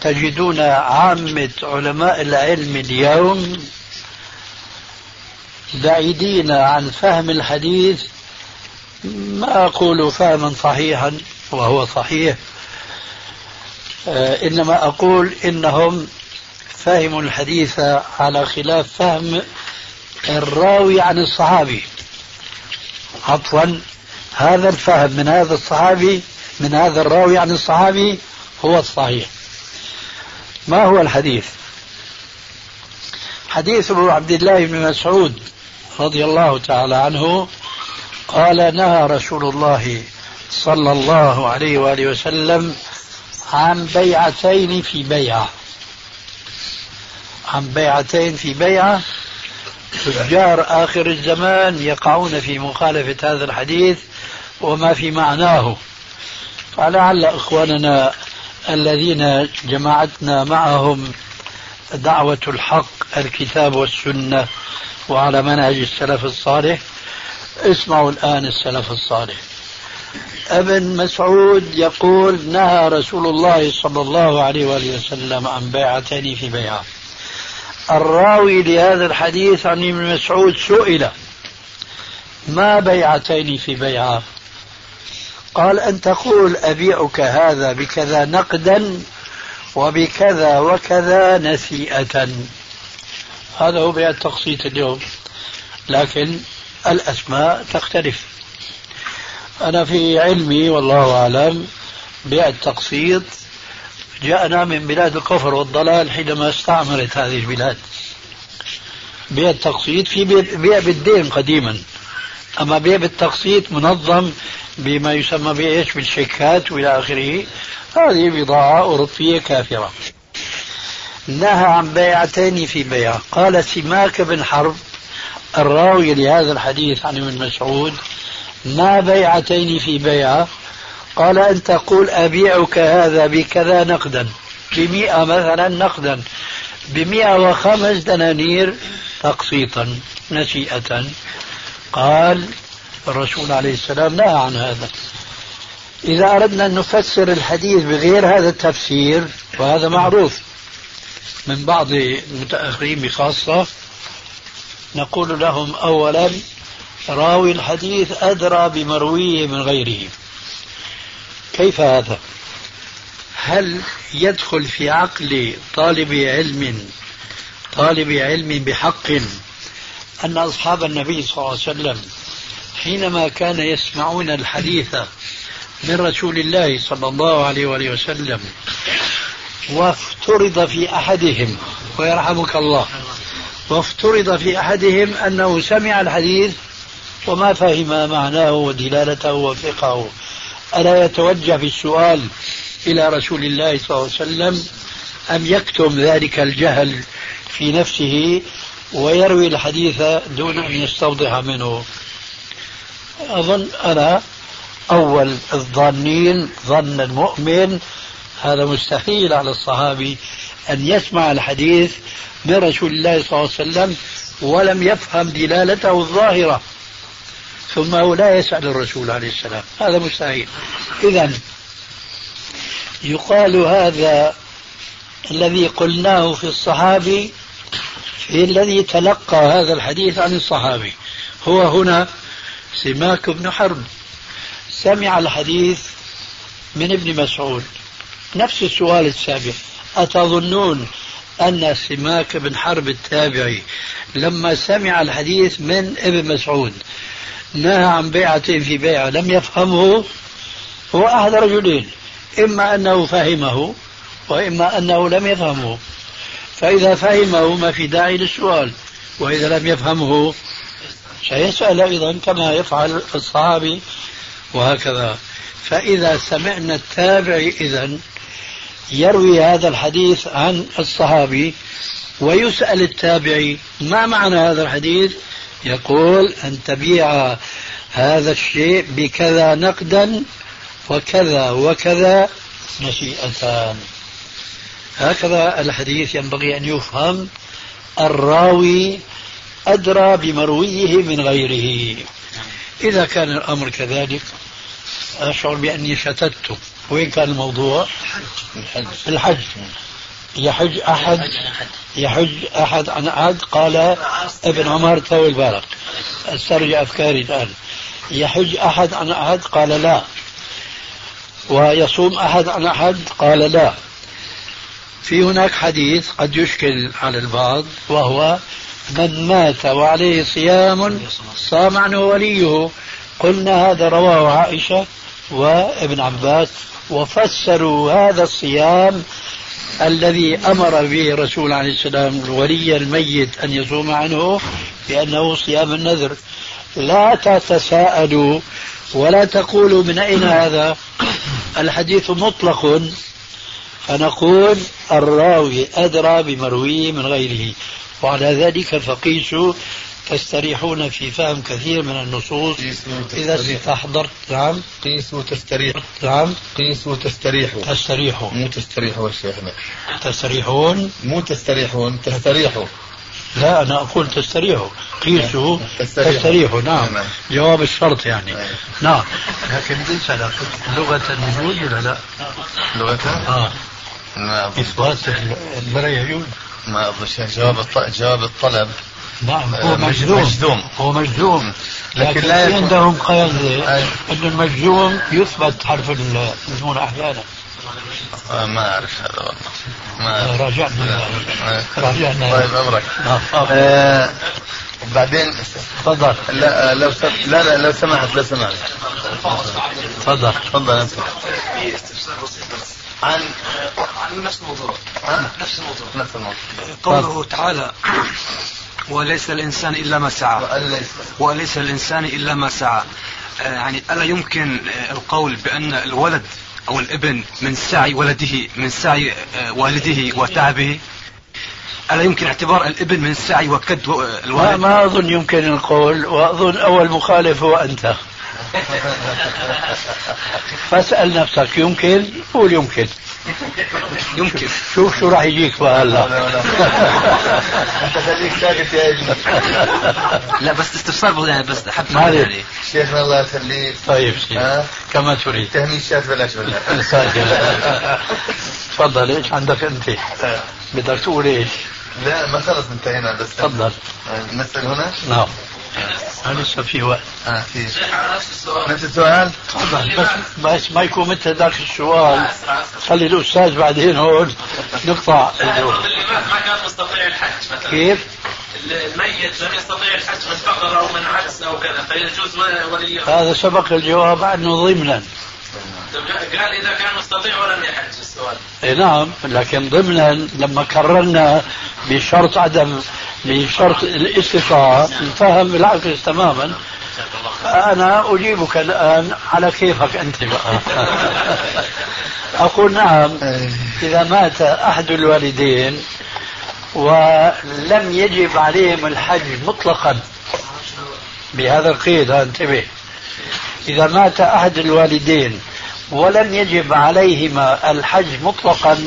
تجدون عامة علماء العلم اليوم بعيدين عن فهم الحديث ما أقول فهما صحيحا وهو صحيح آه، إنما أقول إنهم فهموا الحديث على خلاف فهم الراوي عن الصحابي. عفوا هذا الفهم من هذا الصحابي من هذا الراوي عن الصحابي هو الصحيح. ما هو الحديث؟ حديث أبو عبد الله بن مسعود رضي الله تعالى عنه قال نهى رسول الله صلى الله عليه وآله وسلم عن بيعتين في بيعة. عن بيعتين في بيعة. تجار آخر الزمان يقعون في مخالفة هذا الحديث وما في معناه. فلعل إخواننا الذين جمعتنا معهم دعوة الحق الكتاب والسنة وعلى منهج السلف الصالح. اسمعوا الآن السلف الصالح. ابن مسعود يقول نهى رسول الله صلى الله عليه وآله وسلم عن بيعتين في بيعة. الراوي لهذا الحديث عن ابن مسعود سئل ما بيعتين في بيعة؟ قال أن تقول أبيعك هذا بكذا نقدا وبكذا وكذا نسيئة. هذا هو بيع التقسيط اليوم. لكن الأسماء تختلف. أنا في علمي والله أعلم بيع التقسيط جاءنا من بلاد الكفر والضلال حينما استعمرت هذه البلاد. بيع التقسيط في بيع بالدين قديما. أما بيع بالتقسيط منظم بما يسمى بإيش؟ بالشيكات وإلى آخره. هذه بضاعة أوروبية كافرة. نهى عن بيعتين في بيع. قال سماك بن حرب الراوي لهذا الحديث عن ابن مسعود ما بيعتين في بيعة قال أن تقول أبيعك هذا بكذا نقدا. بمئة مثلا نقدا. بمئة وخمس دنانير تقسيطا نسيئة قال الرسول عليه السلام نهى عن هذا. إذا أردنا أن نفسر الحديث بغير هذا التفسير وهذا معروف من بعض المتأخرين بخاصة نقول لهم أولا راوي الحديث أدرى بمرويه من غيره. كيف هذا؟ هل يدخل في عقل طالب علم طالب علم بحق أن أصحاب النبي صلى الله عليه وسلم حينما كان يسمعون الحديث من رسول الله صلى الله عليه وآله وسلم وافترض في أحدهم ويرحمك الله وافترض في أحدهم أنه سمع الحديث وما فهم معناه ودلالته وفقهه ألا يتوجه بالسؤال إلى رسول الله صلى الله عليه وسلم أم يكتم ذلك الجهل في نفسه ويروي الحديث دون أن يستوضح منه؟ أظن أنا أول الظانين ظن المؤمن هذا مستحيل على الصحابي أن يسمع الحديث من رسول الله صلى الله عليه وسلم ولم يفهم دلالته الظاهرة. ثم هو لا يسأل الرسول عليه السلام. هذا مستحيل. إذا يقال هذا الذي قلناه في الصحابي في الذي تلقى هذا الحديث عن الصحابي. هو هنا سماك بن حرب. سمع الحديث من ابن مسعود. نفس السؤال السابق. أتظنون أن سماك بن حرب التابعي لما سمع الحديث من ابن مسعود نهى عن بيعة في بيعة لم يفهمه؟ هو أحد رجلين. إما أنه فهمه وإما أنه لم يفهمه. فإذا فهمه ما في داعي للسؤال وإذا لم يفهمه سيسأل أيضا كما يفعل الصحابي وهكذا. فإذا سمعنا التابعي إذا يروي هذا الحديث عن الصحابي ويسأل التابعي ما معنى هذا الحديث؟ يقول أن تبيع هذا الشيء بكذا نقدا وكذا وكذا نشيئتان هكذا الحديث ينبغي أن يفهم. الراوي أدرى بمرويه من غيره. إذا كان الأمر كذلك أشعر بأني شتت وين كان الموضوع؟ الحج. يحج أحد؟ يحج أحد. عن أحد قال ابن عمر طول بالك أسترجع أفكاري الآن. يحج أحد عن أحد؟ قال لا. ويصوم أحد عن أحد؟ قال لا. في هناك حديث قد يشكل على البعض وهو من مات وعليه صيام صام عنه وليه. قلنا هذا رواه عائشة وابن عباس وفسروا هذا الصيام الذي أمر به الرسول عليه السلام الولي الميت أن يصوم عنه بأنه صيام النذر. لا تتساءلوا ولا تقولوا من أين هذا. الحديث مطلق. فنقول الراوي أدرى بمرويه من غيره. وعلى ذلك فقيسوا تستريحون في فهم كثير من النصوص. قيسوا إذا استحضرت نعم. قيسوا تستريحوا نعم. قيسوا تستريحوا. تستريحوا مو تستريحوا يا شيخنا. تستريحون؟ مو تستريحون تستريحوا. لا أنا أقول تستريحوا. قيسوا تستريحوا. تستريحوا نعم. نعم. جواب الشرط يعني. نعم. نعم. لكن ليس لغة الوجود ولا لا؟ لغة؟ آه. أظن إثبات البرية ما أظن شيء جواب جواب الطلب. نعم آه، هو مج- مجزوم مجزوم. هو مجزوم لكن لكن لا يكون- عندهم قاعدة أي. أن المجزوم يثبت حرف المجزوم أحيانا. آه، ما أعرف هذا والله. ما. راجعنا. آه. راجعنا. طيب أمرك. نعم. آه. آه، وبعدين تفضل. لا آه، لو سم... لا لا لو سمحت لو سمحت. تفضل. تفضل أنت. عن عن نفس الموضوع؟ نفس الموضوع. نفس الموضوع. قوله تعالى وليس الإنسان إلا ما سعى. وليس. الإنسان إلا ما سعى. آه، يعني ألا يمكن آه، القول بأن الولد أو الابن من سعي ولده من سعي آه، والده وتعبه؟ ألا يمكن اعتبار الابن من سعي وكد ما, الوالد؟ ما أظن يمكن القول وأظن أول مخالف هو أنت. فاسأل نفسك يمكن؟ قول يمكن. يمكن. شوف شو راح يجيك بقى هلا. انت خليك ساكت يا ابني. لا بس استفسار بس يعني بس حتى. يعني. شيخنا الله يخليك. طيب ها؟ كما تريد تهميشات بلاش ولا؟ تفضل إيش عندك أنت؟ بدك تقول إيش؟ لا ما خلص انتهينا بس تفضل. نسأل هنا؟ نعم. لسه في وقت. آه في. نفس السؤال؟ تفضل. بس بس ما يكون مثل ذاك السؤال. خلي الأستاذ بعدين هون نقطع. اللي مات ما كان مستطيع الحج مثلا كيف؟ الميت لم يستطيع الحج من فقر أو من عجز أو كذا فيجوز وليه هذا سبق الجواب عنه ضمنا. قال إذا كان مستطيع ولم يحج السؤال. إيه نعم لكن ضمنا لما كررنا بشرط عدم بشرط الاستطاعة انفهم بالعكس تماما؟ أنا أجيبك الآن على كيفك أنت. بقى أقول نعم إذا مات أحد الوالدين ولم يجب عليهم الحج مطلقا. بهذا القيد انتبه. إذا مات أحد الوالدين ولم يجب عليهما الحج مطلقا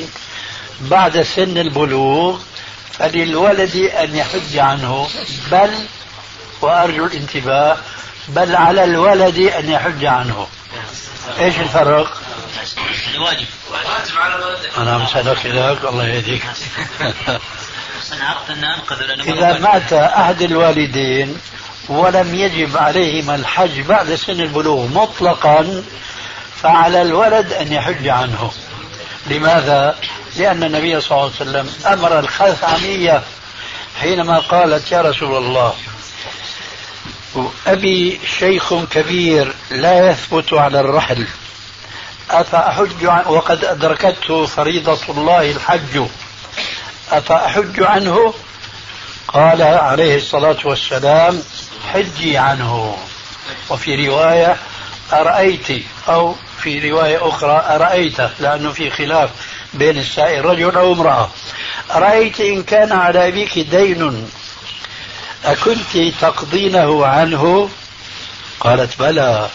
بعد سن البلوغ فللولد أن يحج عنه. بل وأرجو الانتباه بل على الولد أن يحج عنه. إيش الفرق؟ واجب واجب على الولد أنا مسألك إليك الله يهديك إذا مات أحد الوالدين ولم يجب عليهما الحج بعد سن البلوغ مطلقا فعلى الولد أن يحج عنه. لماذا؟ لأن النبي صلى الله عليه وسلم أمر الخثعمية حينما قالت يا رسول الله أبي شيخ كبير لا يثبت على الرحل أفأحج وقد أدركته فريضة الله الحج. أفأحج عنه؟ قال عليه الصلاة والسلام حجي عنه. وفي رواية أرأيت. أو في رواية أخرى أرأيت. لأنه في خلاف. بين السائل رجل أو امرأة. أرأيت إن كان على أبيك دين أكنت تقضينه عنه؟ قالت بلى.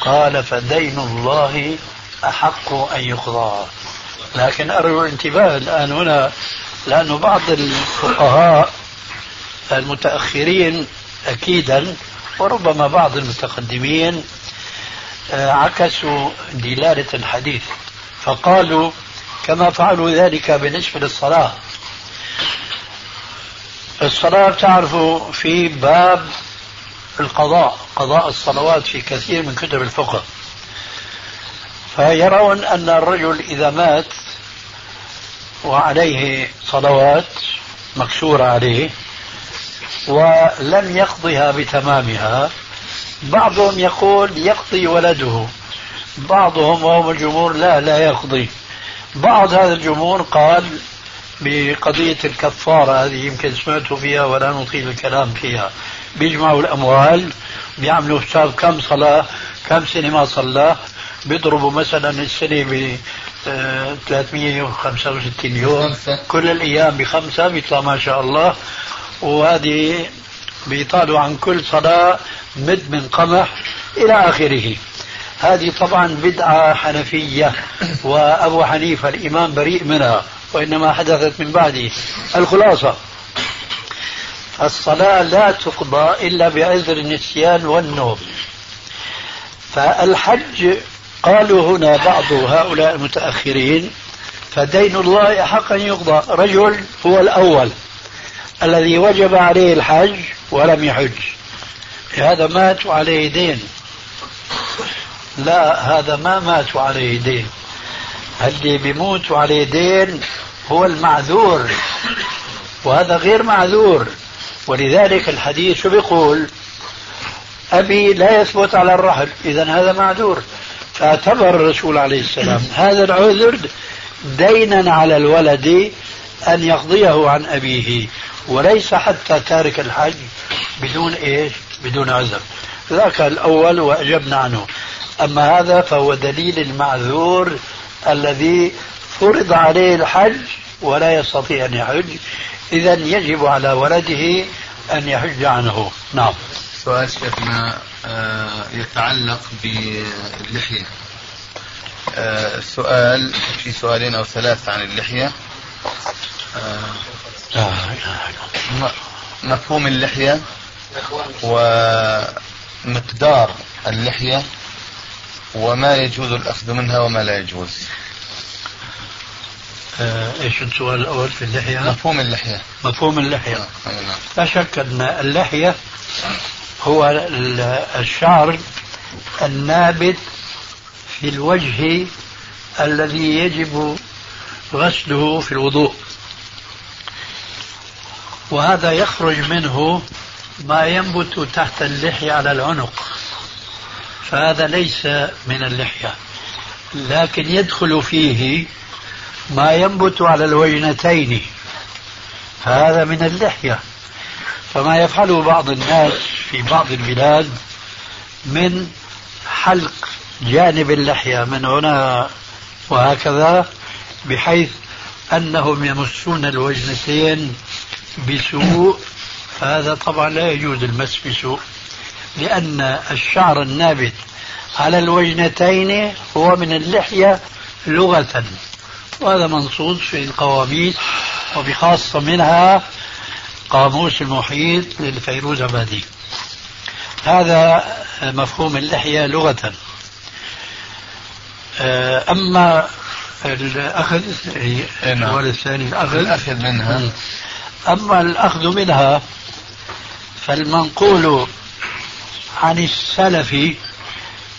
قال فدين الله أحق أن يقضى. لكن أرجو الانتباه الآن هنا لأن بعض الفقهاء المتأخرين أكيدا وربما بعض المتقدمين آه، عكسوا دلالة الحديث. فقالوا كما فعلوا ذلك بالنسبة للصلاة. الصلاة تعرفوا في باب القضاء قضاء الصلوات في كثير من كتب الفقه. فيرون أن الرجل إذا مات وعليه صلوات مكسورة عليه ولم يقضها بتمامها بعضهم يقول يقضي ولده بعضهم وهم الجمهور لا لا يقضي. بعض هذا الجمهور قال بقضية الكفارة هذه يمكن سمعتوا فيها ولا نطيل الكلام فيها. بيجمعوا الأموال بيعملوا حساب كم صلاة كم سنة ما صلى بيضربوا مثلا السنة ب آه، 365 يوم. خمسة. كل الأيام بخمسة بيطلع ما شاء الله. وهذه بيطالوا عن كل صلاة مد من قمح إلى آخره. هذه طبعا بدعة حنفية وأبو حنيفة الإمام بريء منها وإنما حدثت من بعده. الخلاصة الصلاة لا تقضى إلا بعذر النسيان والنوم. فالحج قالوا هنا بعض هؤلاء المتأخرين فدين الله أن يقضى. رجل هو الأول الذي وجب عليه الحج ولم يحج. هذا مات وعليه دين. لا هذا ما مات وعليه دين. اللي بيموت وعليه دين هو المعذور وهذا غير معذور. ولذلك الحديث شو بيقول؟ أبي لا يثبت على الرحل إذا هذا معذور. فاعتبر الرسول عليه السلام هذا العذر دينا على الولد أن يقضيه عن أبيه. وليس حتى تارك الحج بدون إيش؟ بدون عذر. ذاك الأول وأجبنا عنه. أما هذا فهو دليل المعذور الذي فرض عليه الحج ولا يستطيع أن يحج. إذا يجب على ولده أن يحج عنه. نعم. سؤال شيخنا آه، يتعلق باللحية. السؤال آه، في سؤالين أو ثلاثة عن اللحية. آه، مفهوم اللحية ومقدار اللحية. وما يجوز الأخذ منها وما لا يجوز. آه إيش السؤال الأول في اللحية؟ مفهوم اللحية. مفهوم اللحية. آه. لا شك أن اللحية هو الشعر النابت في الوجه الذي يجب غسله في الوضوء. وهذا يخرج منه ما ينبت تحت اللحية على العنق. فهذا ليس من اللحية. لكن يدخل فيه ما ينبت على الوجنتين فهذا من اللحية. فما يفعله بعض الناس في بعض البلاد من حلق جانب اللحية من هنا وهكذا بحيث أنهم يمسون الوجنتين بسوء. فهذا طبعا لا يجوز المس بسوء. لأن الشعر النابت على الوجنتين هو من اللحية لغة وهذا منصوص في القواميس وبخاصة منها قاموس المحيط للفيروز عبادي. هذا مفهوم اللحية لغة. أما الأخذ إيه، نعم. السؤال الثاني الأخذ. الأخذ منها. أما الأخذ منها فالمنقول عن السلف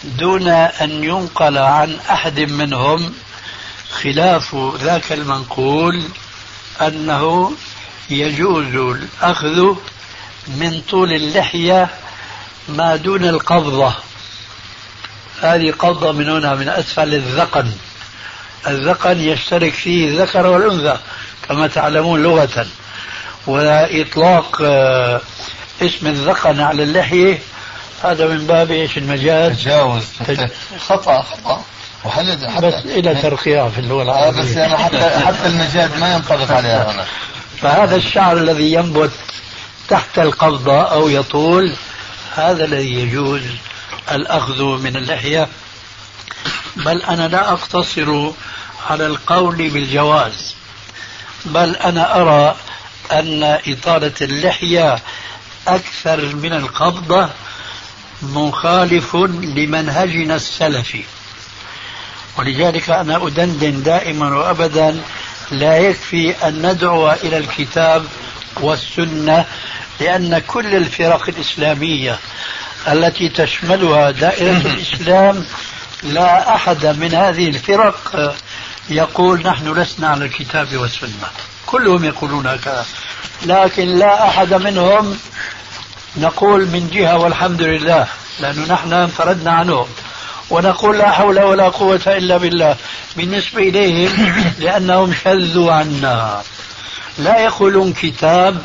دون أن ينقل عن أحد منهم خلاف ذاك المنقول أنه يجوز الأخذ من طول اللحية ما دون القبضة. هذه قبضة من هنا من أسفل الذقن. الذقن يشترك فيه الذكر والأنثى كما تعلمون لغة. وإطلاق آه، اسم الذقن على اللحية هذا من باب إيش المجاز؟ تجاوز خطأ خطأ. وهل حتى بس إلى ترقيع في اللغة العربية آه بس يعني حتى حتى المجاز ما ينطبق عليها هنا فهذا الشعر الذي ينبت تحت القبضة أو يطول هذا الذي يجوز الأخذ من اللحية. بل أنا لا أقتصر على القول بالجواز. بل أنا أرى أن إطالة اللحية أكثر من القبضة. مخالف لمنهجنا السلفي. ولذلك أنا أدندن دائما وأبدا لا يكفي أن ندعو إلى الكتاب والسنة لأن كل الفرق الإسلامية التي تشملها دائرة الإسلام لا أحد من هذه الفرق يقول نحن لسنا على الكتاب والسنة. كلهم يقولون هكذا لكن لا أحد منهم نقول من جهة والحمد لله لأنه نحن انفردنا عنهم ونقول لا حول ولا قوة إلا بالله. بالنسبة إليهم لأنهم شذوا عنا. لا يقولون كتاب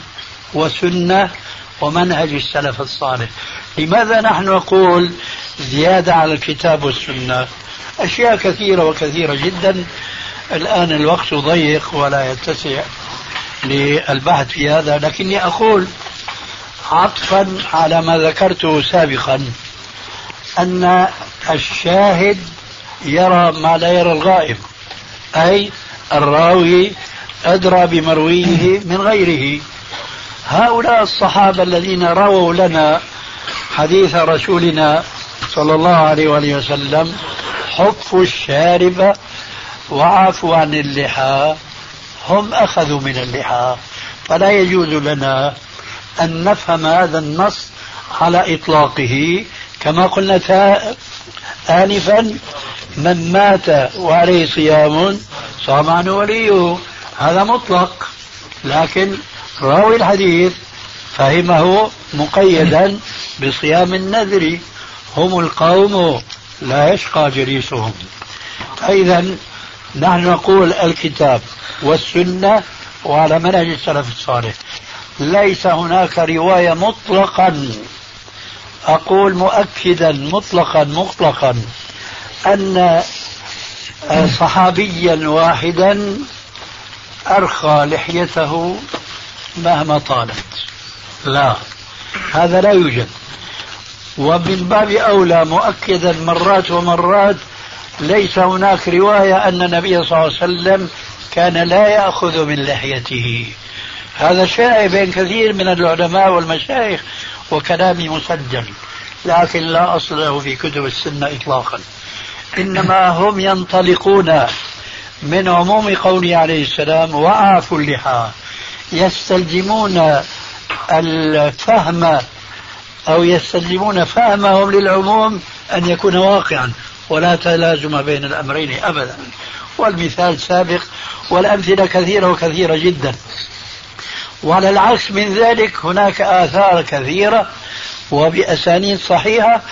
وسنة ومنهج السلف الصالح. لماذا نحن نقول زيادة على الكتاب والسنة؟ أشياء كثيرة وكثيرة جدا. الآن الوقت ضيق ولا يتسع للبحث في هذا لكني أقول عطفا على ما ذكرته سابقا أن الشاهد يرى ما لا يرى الغائب أي الراوي أدرى بمرويه من غيره. هؤلاء الصحابة الذين رووا لنا حديث رسولنا صلى الله عليه وآله وسلم حفوا الشارب وعافوا عن اللحى هم أخذوا من اللحى فلا يجوز لنا أن نفهم هذا النص على إطلاقه. كما قلنا آنفا من مات وعليه صيام صام عنه وليه. هذا مطلق. لكن راوي الحديث فهمه مقيدا بصيام النذر. هم القوم لا يشقى جليسهم. فإذا نحن نقول الكتاب والسنة وعلى منهج السلف الصالح. ليس هناك رواية مطلقا. أقول مؤكدا مطلقا مطلقا أن صحابيا واحدا أرخى لحيته مهما طالت. لا هذا لا يوجد. ومن باب أولى مؤكدا مرات ومرات ليس هناك رواية أن النبي صلى الله عليه وسلم كان لا يأخذ من لحيته. هذا شائع بين كثير من العلماء والمشايخ وكلامي مسجل لكن لا أصل له في كتب السنة إطلاقا. إنما هم ينطلقون من عموم قوله عليه السلام وعافوا اللحى يستلزمون الفهم أو يستلزمون فهمهم للعموم أن يكون واقعا ولا تلازم بين الأمرين أبدا. والمثال سابق والأمثلة كثيرة وكثيرة جدا. وعلى العكس من ذلك هناك آثار كثيرة وبأسانيد صحيحة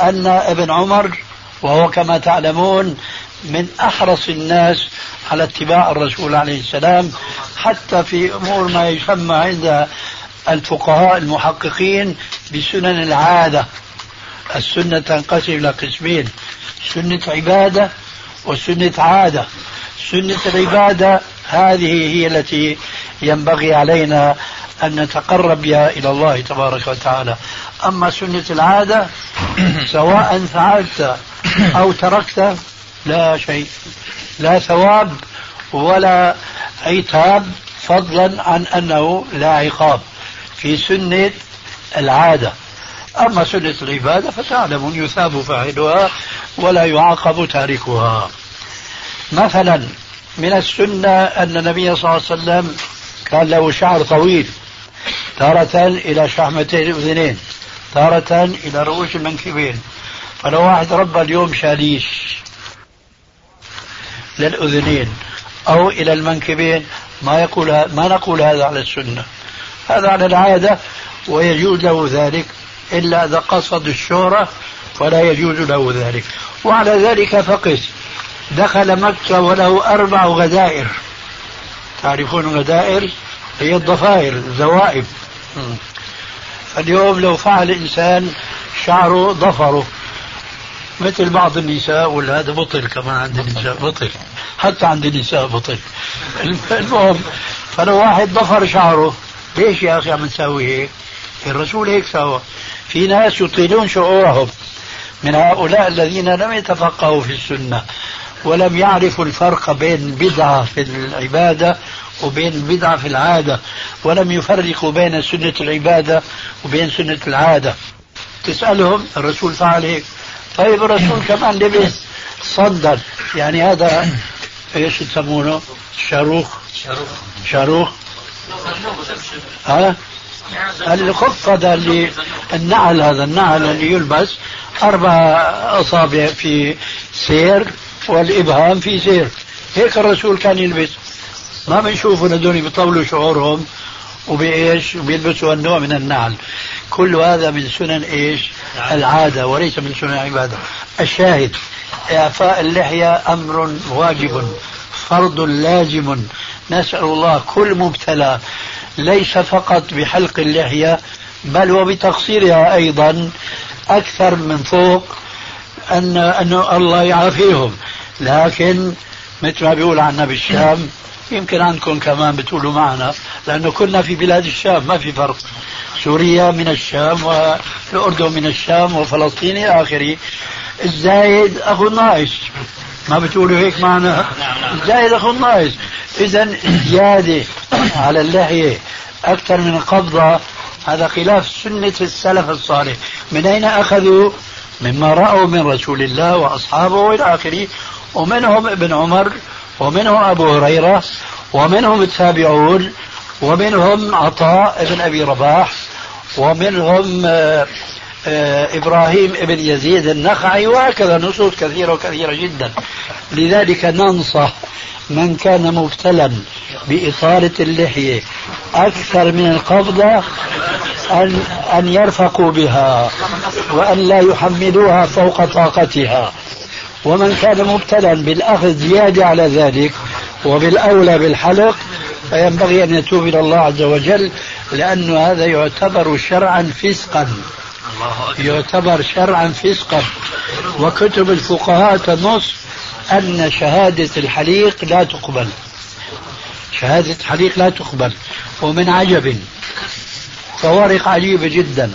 أن ابن عمر وهو كما تعلمون من أحرص الناس على اتباع الرسول عليه السلام حتى في أمور ما يسمى عند الفقهاء المحققين بسنن العادة. السنة تنقسم إلى قسمين سنة عبادة وسنة عادة. سنة العبادة هذه هي التي ينبغي علينا أن نتقرب بها إلى الله تبارك وتعالى. أما سنة العادة سواء فعلت أو تركت لا شيء لا ثواب ولا عتاب فضلا عن أنه لا عقاب في سنة العادة. أما سنة العبادة فتعلم يثاب فاعلها ولا يعاقب تاركها. مثلا من السنة أن النبي صلى الله عليه وسلم كان له شعر طويل. تارة إلى شحمتي الأذنين تارة إلى رؤوس المنكبين فلو واحد ربى اليوم شاليش للأذنين أو إلى المنكبين ما يقول ما نقول هذا على السنة. هذا على العادة ويجوز له ذلك. إلا إذا قصد الشهرة فلا يجوز له ذلك. وعلى ذلك فقس. دخل مكة وله أربع غدائر. تعرفون غدائر؟ هي الضفائر الزوائب اليوم لو فعل إنسان شعره ضفره مثل بعض النساء ولا هذا بطل كمان عند النساء بطل. حتى عند النساء بطل. المهم فلو واحد ضفر شعره ليش يا أخي عم نسوي هيك؟ الرسول هيك سوى في ناس يطيلون شعورهم. من هؤلاء الذين لم يتفقهوا في السنة ولم يعرفوا الفرق بين بدعة في العبادة وبين بدعة في العادة ولم يفرقوا بين سنة العبادة وبين سنة العادة. تسألهم الرسول فعل هيك طيب الرسول كمان لبس صندل؟ يعني هذا إيش يسمونه؟ شاروخ؟ شاروخ. شاروخ ها؟ الخف هذا اللي النعل هذا النعل اللي يلبس أربع أصابع في سير والإبهام في سير. هيك الرسول كان يلبس. ما بنشوفوا هذول بيطولوا شعورهم وبإيش؟ وبيلبسوا النوع من النعل. كل هذا من سنن إيش؟ العادة وليس من سنن العبادة. الشاهد إعفاء اللحية أمر واجب فرض لازم. نسأل الله كل مبتلى ليس فقط بحلق اللحية بل وبتقصيرها أيضا أكثر من فوق أن أن الله يعافيهم. لكن مثل ما بيقول عنا بالشام يمكن عندكم كمان بتقولوا معنا لأنه كنا في بلاد الشام ما في فرق. سوريا من الشام والأردن من الشام وفلسطين إلى آخره. الزايد أخو الناقص ما بتقولوا هيك معنا؟ الزايد أخو الناقص إذا زيادة على اللحية أكثر من القبضة هذا خلاف سنة السلف الصالح. من أين أخذوا؟ مما رأوا من رسول الله وأصحابه وإلى آخره. ومنهم ابن عمر ومنهم أبو هريرة ومنهم التابعون ومنهم عطاء بن أبي رباح ومنهم آه، آه، إبراهيم بن يزيد النخعي وهكذا نصوص كثيرة وكثيرة جدا. لذلك ننصح من كان مبتلا بإطالة اللحية أكثر من القبضة أن أن يرفقوا بها وأن لا يحملوها فوق طاقتها. ومن كان مبتلا بالأخذ زيادة على ذلك وبالأولى بالحلق فينبغي أن يتوب إلى الله عز وجل لأن هذا يعتبر شرعا فسقا. يعتبر شرعا فسقا. وكتب الفقهاء تنص أن شهادة الحليق لا تقبل. شهادة الحليق لا تقبل. ومن عجب فوارق عجيبة جدا.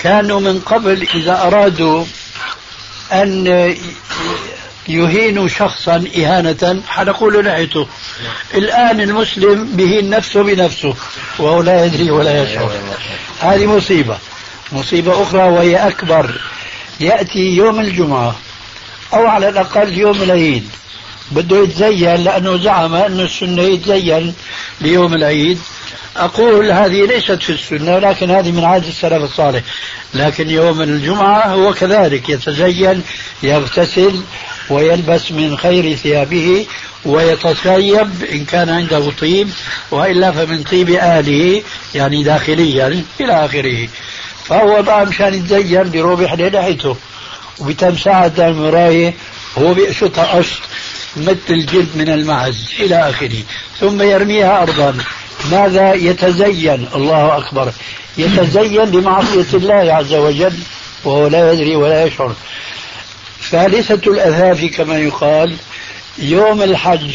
كانوا من قبل إذا أرادوا أن يهين شخصا إهانة. حلقوا له لحيته الآن المسلم بهين نفسه بنفسه وهو لا يدري ولا يشعر. هذه مصيبة. مصيبة أخرى وهي أكبر. يأتي يوم الجمعة أو على الأقل يوم العيد. بده يتزين لأنه زعم أن السنة يتزين ليوم العيد. أقول هذه ليست في السنة لكن هذه من عادة السلف الصالح. لكن يوم الجمعة هو كذلك يتزين يغتسل ويلبس من خير ثيابه ويتطيب إن كان عنده طيب وإلا فمن طيب آله يعني داخليا إلى آخره. فهو بقى مشان يتزين بيروح بيحلي لحيته وبتمساعة المراية هو بيقشطها قشط مثل الجلد من المعز إلى آخره. ثم يرميها أرضا. ماذا يتزين؟ الله أكبر. يتزين بمعصية الله عز وجل وهو لا يدري ولا يشعر. ثالثة الأثاث كما يقال يوم الحج.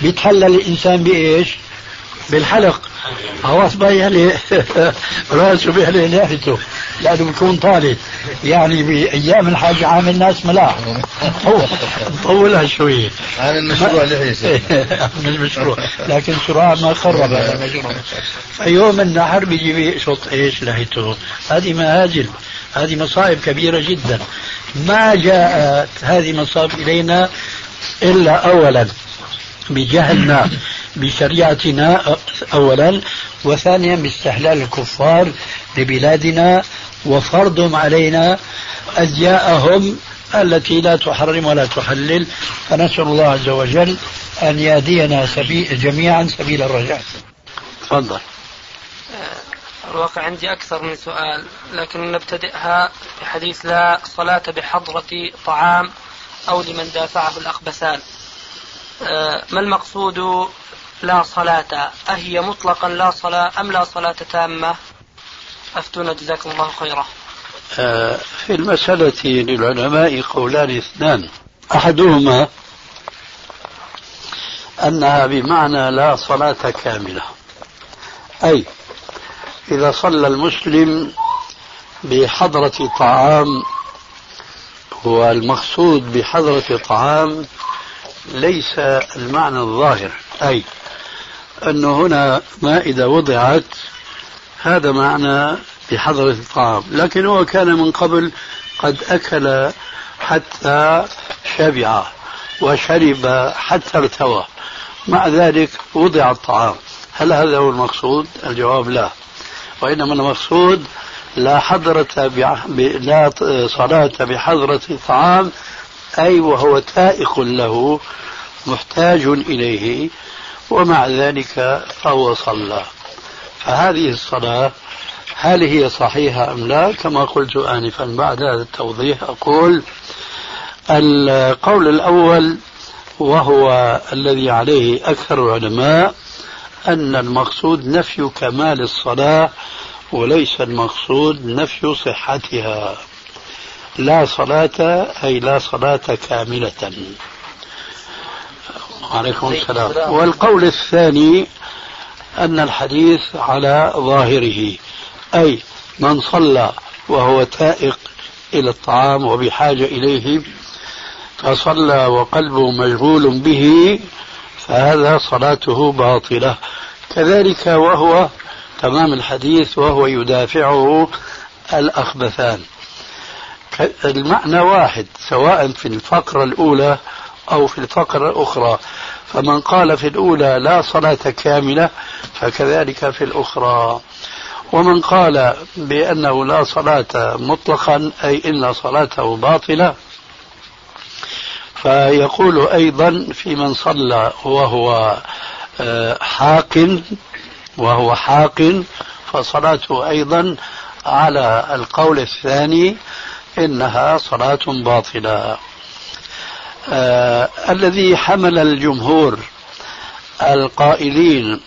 بيتحلل الإنسان بإيش؟ بالحلق. خلاص بيحلي راسه بيحلي لحيته لأنه بيكون طالب يعني بأيام الحج عامل ناس ملاح. طولها شوية. عامل مشروع لحية عامل مشروع. لكن سرعة ما خرب. المشروع فيوم النحر بيجي بيقشط إيش لحيته هذه مهاجل هذه مصائب كبيرة جدا. ما جاءت هذه المصائب إلينا إلا أولا. بجهلنا بشريعتنا أولا وثانيا باستحلال الكفار لبلادنا وفرضهم علينا أزياءهم التي لا تحرم ولا تحلل. فنسأل الله عز وجل أن يهدينا سبيل جميعا سبيل الرجاء. تفضل. الواقع عندي أكثر من سؤال لكن نبتدئها بحديث لا صلاة بحضرة طعام أو لمن دافعه الأخبثان آه، ما المقصود لا صلاة؟ أهي مطلقا لا صلاة أم لا صلاة تامة؟ أفتونا جزاكم الله خيرا. آه، في المسألة للعلماء قولان اثنان. أحدهما أنها بمعنى لا صلاة كاملة. أي إذا صلى المسلم بحضرة طعام والمقصود بحضرة طعام ليس المعنى الظاهر أي أنه هنا مائدة وضعت هذا معنى بحضرة الطعام لكن هو كان من قبل قد أكل حتى شبع وشرب حتى ارتوى مع ذلك وضع الطعام هل هذا هو المقصود؟ الجواب لا وإنما المقصود لا حضرة. لا صلاة بحضرة طعام أي وهو تائق له محتاج إليه ومع ذلك فهو صلى. فهذه الصلاة هل هي صحيحة أم لا؟ كما قلت آنفا بعد هذا التوضيح أقول القول الأول وهو الذي عليه أكثر العلماء أن المقصود نفي كمال الصلاة وليس المقصود نفي صحتها. لا صلاة أي لا صلاة كاملة. عليكم السلام. والقول الثاني أن الحديث على ظاهره أي من صلى وهو تائق إلى الطعام وبحاجة إليه فصلى وقلبه مشغول به فهذا صلاته باطلة. كذلك وهو تمام الحديث وهو يدافعه الأخبثان. المعنى واحد سواء في الفقرة الأولى أو في الفقرة الأخرى. فمن قال في الأولى لا صلاة كاملة فكذلك في الأخرى. ومن قال بأنه لا صلاة مطلقا أي إن صلاته باطلة فيقول أيضا في من صلى وهو آه، حاق وهو حاق فصلاته أيضا على القول الثاني إنها صلاة باطلة. آه الذي حمل الجمهور القائلين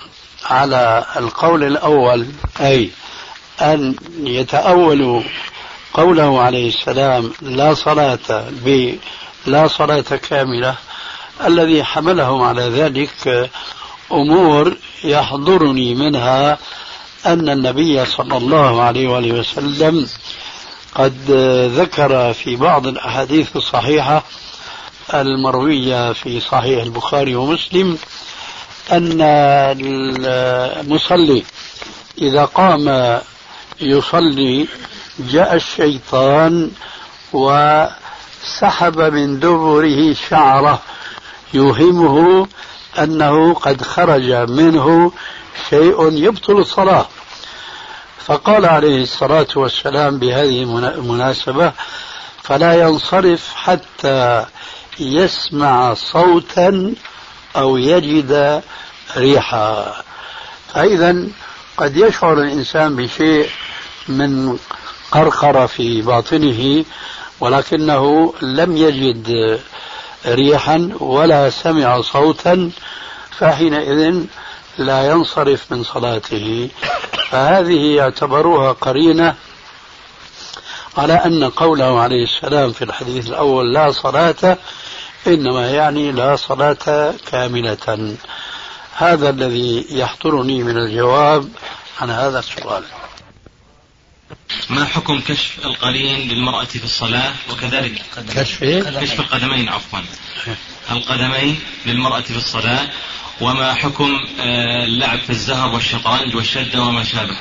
على القول الأول أي أن يتأولوا قوله عليه السلام لا صلاة ب لا صلاة كاملة الذي حملهم على ذلك أمور يحضرني منها أن النبي صلى الله عليه وآله وسلم قد ذكر في بعض الأحاديث الصحيحة المروية في صحيح البخاري ومسلم أن المصلي إذا قام يصلي جاء الشيطان وسحب من دبره شعره يوهمه أنه قد خرج منه شيء يبطل الصلاة. فقال عليه الصلاة والسلام بهذه المناسبة فلا ينصرف حتى يسمع صوتا أو يجد ريحا. فإذا قد يشعر الإنسان بشيء من قرقرة في باطنه ولكنه لم يجد ريحا ولا سمع صوتا فحينئذ لا ينصرف من صلاته. فهذه يعتبروها قرينة على أن قوله عليه السلام في الحديث الأول لا صلاة إنما يعني لا صلاة كاملة. هذا الذي يحضرني من الجواب عن هذا السؤال. ما حكم كشف القرين للمرأة في الصلاة؟ وكذلك كشف إيه؟ كشف القدمين عفوا. القدمين للمرأة في الصلاة وما حكم آه، اللعب في الزهر والشطرنج والشدة وما شابه؟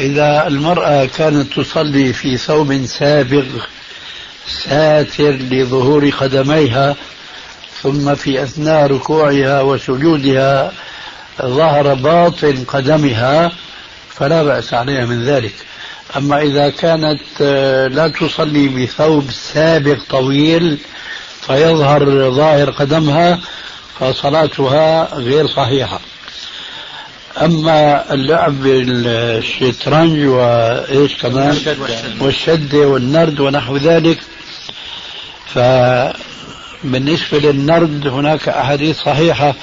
إذا المرأة كانت تصلي في ثوب سابغ ساتر لظهور قدميها ثم في أثناء ركوعها وسجودها ظهر باطن قدمها فلا بأس عليها من ذلك. أما إذا كانت آه، لا تصلي بثوب سابق طويل فيظهر ظاهر قدمها فصلاتها غير صحيحة. أما اللعب بالشطرنج وإيش كمان؟ والشدة والنرد ونحو ذلك فبالنسبة للنرد هناك أحاديث صحيحة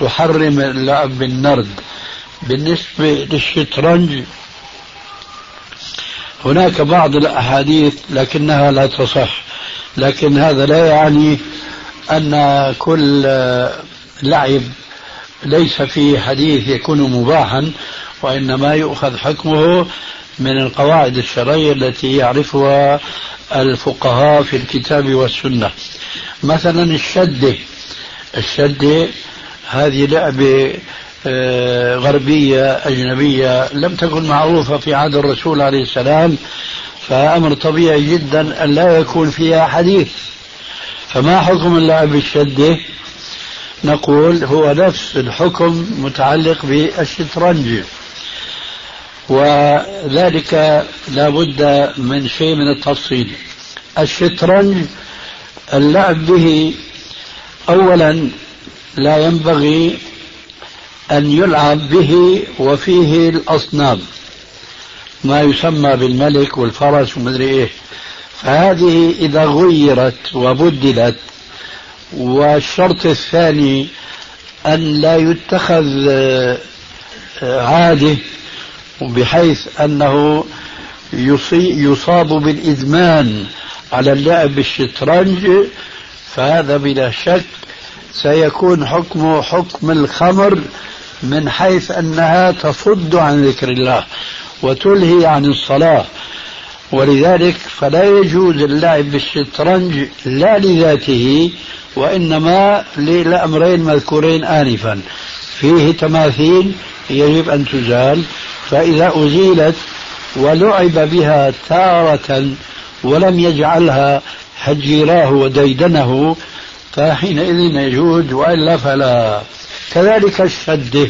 تحرم اللعب بالنرد. بالنسبة للشطرنج هناك بعض الأحاديث لكنها لا تصح لكن هذا لا يعني أن كل لعب ليس فيه حديث يكون مباحا وإنما يؤخذ حكمه من القواعد الشرعية التي يعرفها الفقهاء في الكتاب والسنة. مثلا الشدة الشدة هذه لعبة غربية أجنبية لم تكن معروفة في عهد الرسول عليه السلام فأمر طبيعي جدا أن لا يكون فيها حديث. فما حكم اللعب بالشدة؟ نقول هو نفس الحكم متعلق بالشطرنج. وذلك لا بد من شيء من التفصيل. الشطرنج اللعب به أولا لا ينبغي أن يلعب به وفيه الأصنام. ما يسمى بالملك والفرس ومدري إيه. فهذه إذا غيرت وبدلت والشرط الثاني أن لا يتخذ آه، عادة بحيث أنه يصاب بالإدمان على اللعب بالشطرنج فهذا بلا شك سيكون حكمه حكم الخمر من حيث أنها تصد عن ذكر الله وتلهي عن الصلاة. ولذلك فلا يجوز اللعب بالشطرنج لا لذاته وإنما للأمرين مذكورين آنفا. فيه تماثيل يجب أن تزال. فإذا أزيلت ولعب بها تارة ولم يجعلها هجيراه وديدنه فحينئذ يجوز وإلا فلا. كذلك الشدة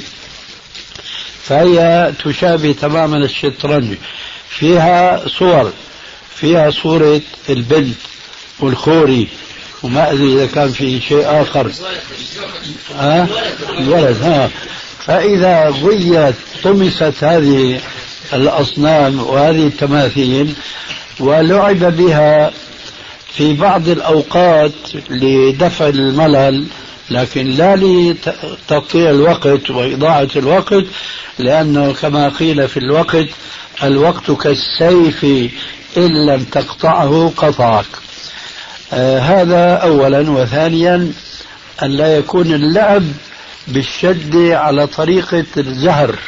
فهي تشابه تماما الشطرنج. فيها صور. فيها صورة البنت والخوري. وما أدري إذا كان في شيء آخر. ها؟ الولد ها. فإذا ضيت طمست هذه الأصنام وهذه التماثيل ولعب بها في بعض الأوقات لدفع الملل لكن لا لتقطيع الوقت وإضاعة الوقت لأنه كما قيل في الوقت الوقت كالسيف إن لم تقطعه قطعك. آه هذا أولا وثانيا أن لا يكون اللعب بالشد على طريقة الزهر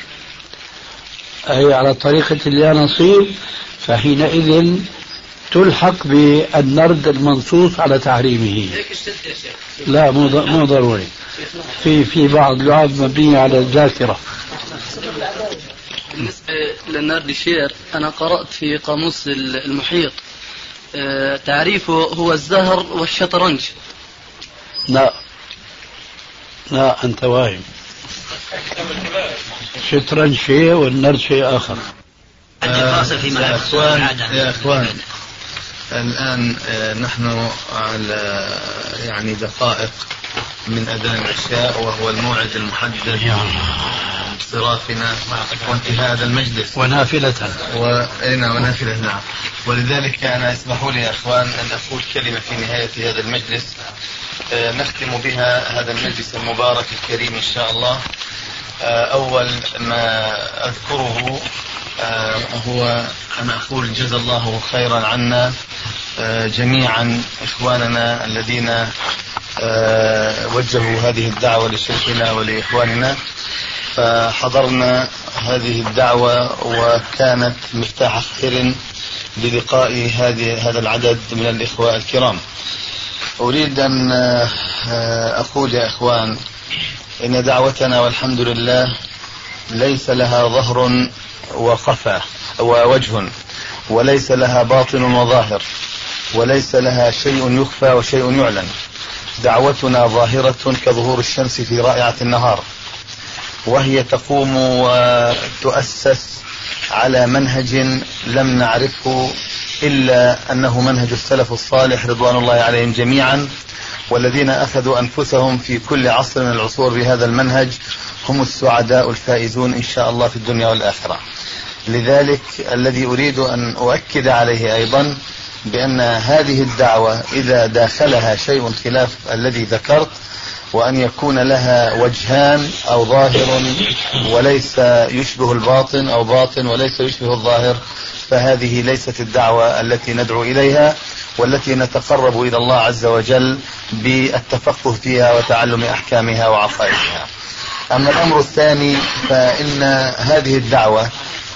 أي على طريقة اليانصيب فحينئذ تلحق بالنرد المنصوص على تحريمه. لا مو مو ضروري. في في بعض لعب مبنية على الذاكرة بالنسبة للنرد الشعر أنا قرأت في قاموس المحيط. آه، تعريفه هو الزهر والشطرنج. لا. لا أنت واهم شطرنج شيء والنرد شيء آخر. آه يا أخوان يا أخوان. الآن آه نحن على يعني دقائق من أذان العشاء وهو الموعد المحدد انصرافنا وانتهاء هذا المجلس. ونافلة. وإنا ونافلة نعم. ولذلك أنا اسمحوا لي يا أخوان أن أقول كلمة في نهاية هذا المجلس. آه نختم بها هذا المجلس المبارك الكريم إن شاء الله. آه أول ما أذكره هو أن أقول جزا الله خيرا عنا آه جميعا إخواننا الذين آه وجهوا هذه الدعوة لشيخنا ولإخواننا. فحضرنا هذه الدعوة وكانت مفتاح خير بلقاء هذه هذا العدد من الإخوة الكرام. أريد أن أقول يا إخوان إن دعوتنا والحمد لله ليس لها ظهر وقفا ووجه وليس لها باطن وظاهر وليس لها شيء يخفى وشيء يعلن. دعوتنا ظاهرة كظهور الشمس في رائعة النهار. وهي تقوم وتؤسس على منهج لم نعرفه إلا أنه منهج السلف الصالح رضوان الله عليهم جميعا والذين أخذوا أنفسهم في كل عصر من العصور بهذا المنهج هم السعداء الفائزون إن شاء الله في الدنيا والآخرة. لذلك الذي أريد أن أؤكد عليه أيضا بأن هذه الدعوة إذا داخلها شيء خلاف الذي ذكرت وأن يكون لها وجهان أو ظاهر وليس يشبه الباطن أو باطن وليس يشبه الظاهر فهذه ليست الدعوة التي ندعو إليها والتي نتقرب إلى الله عز وجل بالتفقه فيها وتعلم أحكامها وعقائدها. أما الأمر الثاني فإن هذه الدعوة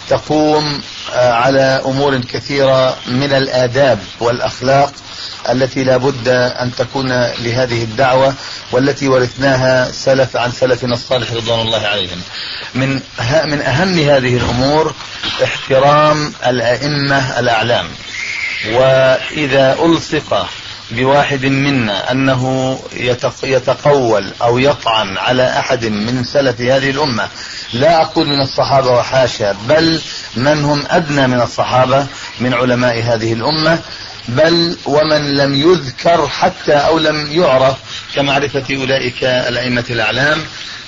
تقوم على أمور كثيرة من الآداب والأخلاق التي لا بد أن تكون لهذه الدعوة والتي ورثناها سلف عن سلفنا الصالح رضوان الله عليهم. من من أهم هذه الأمور احترام الأئمة الأعلام. وإذا ألصق بواحد منا أنه يتقول أو يطعن على أحد من سلف هذه الأمة لا أقول من الصحابة وحاشا بل من هم أدنى من الصحابة من علماء هذه الأمة بل ومن لم يذكر حتى أو لم يعرف كمعرفة أولئك الأئمة الأعلام.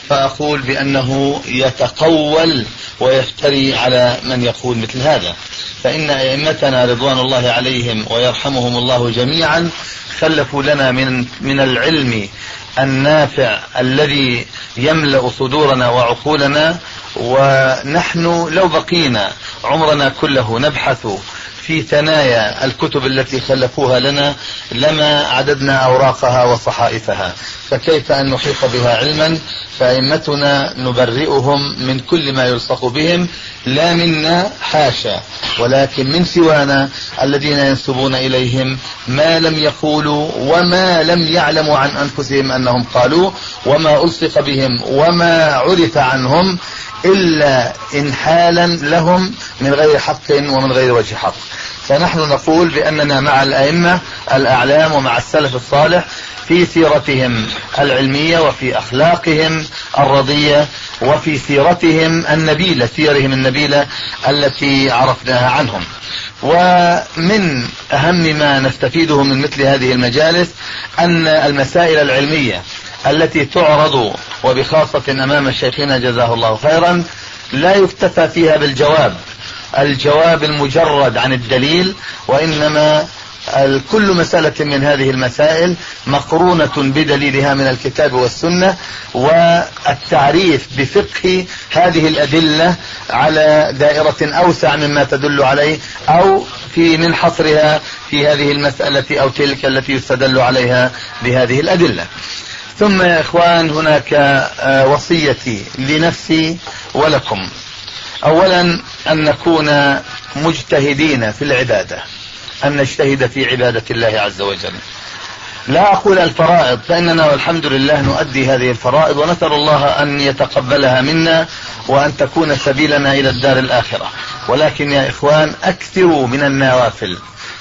فأقول بأنه يتقول ويفتري على من يقول مثل هذا. فإن أئمتنا رضوان الله عليهم ويرحمهم الله جميعا خلفوا لنا من من العلم النافع الذي يملأ صدورنا وعقولنا ونحن لو بقينا عمرنا كله نبحث في ثنايا الكتب التي خلفوها لنا لما عددنا أوراقها وصحائفها. فكيف أن نحيط بها علما؟ فأئمتنا نبرئهم من كل ما يلصق بهم لا منا حاشا ولكن من سوانا الذين ينسبون إليهم ما لم يقولوا وما لم يعلموا عن أنفسهم أنهم قالوا وما ألصق بهم وما عرف عنهم إلا إنحالا لهم من غير حق ومن غير وجه حق. فنحن نقول بأننا مع الأئمة الأعلام ومع السلف الصالح في سيرتهم العلمية وفي أخلاقهم الرضية وفي سيرتهم النبيلة سيرهم النبيلة التي عرفناها عنهم. ومن أهم ما نستفيده من مثل هذه المجالس أن المسائل العلمية التي تعرض وبخاصة أمام شيخنا جزاه الله خيرا لا يكتفى فيها بالجواب الجواب المجرد عن الدليل وإنما كل مسألة من هذه المسائل مقرونة بدليلها من الكتاب والسنة والتعريف بفقه هذه الأدلة على دائرة أوسع مما تدل عليه أو في من حصرها في هذه المسألة أو تلك التي يستدل عليها بهذه الأدلة. ثم يا إخوان هناك آه، وصيتي لنفسي ولكم. أولا أن نكون مجتهدين في العبادة. أن نجتهد في عبادة الله عز وجل. لا أقول الفرائض فإننا والحمد لله نؤدي هذه الفرائض ونسأل الله أن يتقبلها منا وأن تكون سبيلنا إلى الدار الآخرة. ولكن يا إخوان أكثروا من النوافل.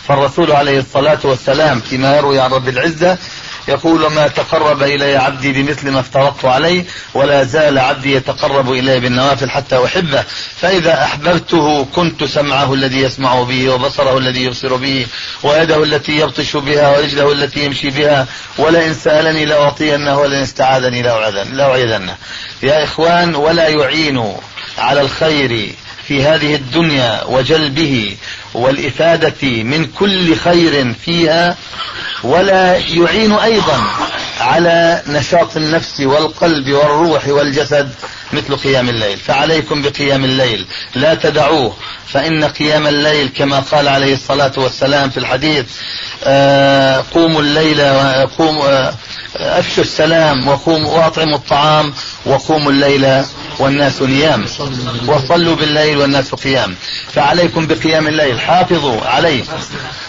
فالرسول عليه الصلاة والسلام فيما يروي عن رب العزة يقول ما تقرب إلي عبدي بمثل ما افترضت عليه ولا زال عبدي يتقرب إلي بالنوافل حتى أحبه. فإذا أحببته كنت سمعه الذي يسمع به وبصره الذي يبصر به ويده التي يبطش بها ورجله التي يمشي بها ولئن سألني لأعطينه ولئن استعاذني لأعيذنه. يا إخوان ولا يعين على الخير في هذه الدنيا وجلبه والإفادة من كل خير فيها ولا يعين أيضا على نشاط النفس والقلب والروح والجسد مثل قيام الليل. فعليكم بقيام الليل. لا تدعوه. فإن قيام الليل كما قال عليه الصلاة والسلام في الحديث آه، قوموا الليل قوموا آه، أفشوا السلام وقوموا وأطعموا الطعام وقوموا الليل والناس نيام. وصلوا بالليل والناس قيام. فعليكم بقيام الليل. حافظوا عليه.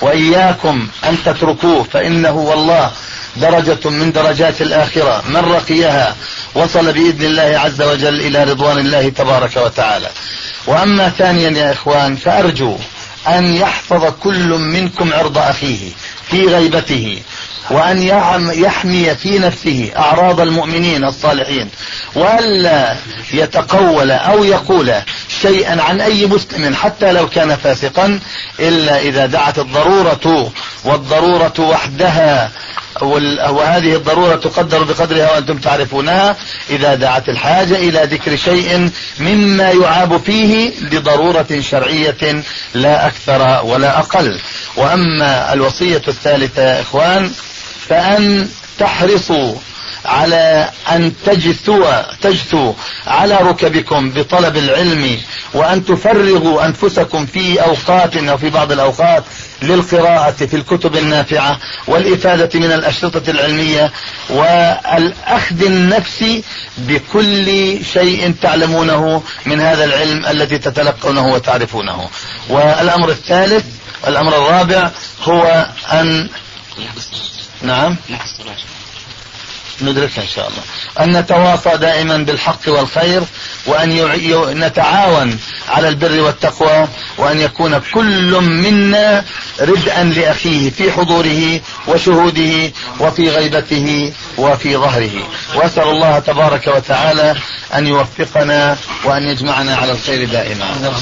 وإياكم أن تتركوه فإنه والله درجة من درجات الآخرة. من رقيها وصل بإذن الله عز وجل إلى رضوان الله تبارك وتعالى. وأما ثانيا يا إخوان فأرجو أن يحفظ كل منكم عرض أخيه في غيبته. وأن يحمي في نفسه أعراض المؤمنين الصالحين وألا يتقول أو يقول شيئا عن أي مسلم حتى لو كان فاسقا إلا إذا دعت الضرورة والضرورة وحدها وهذه الضرورة تقدر بقدرها وأنتم تعرفونها إذا دعت الحاجة إلى ذكر شيء مما يعاب فيه لضرورة شرعية لا أكثر ولا أقل. وأما الوصية الثالثة إخوان فأن تحرصوا على أن تجثوا تجثوا على ركبكم بطلب العلم وأن تفرغوا أنفسكم في أوقات أو في بعض الأوقات للقراءة في الكتب النافعة والإفادة من الأشرطة العلمية والأخذ النفسي بكل شيء تعلمونه من هذا العلم الذي تتلقونه وتعرفونه. والأمر الثالث الأمر الرابع هو أن نعم. ندركها إن شاء الله. أن نتواصى دائما بالحق والخير وأن نتعاون على البر والتقوى وأن يكون كل منا ردءا لأخيه في حضوره وشهوده وفي غيبته وفي ظهره. وأسأل الله تبارك وتعالى أن يوفقنا وأن يجمعنا على الخير دائما.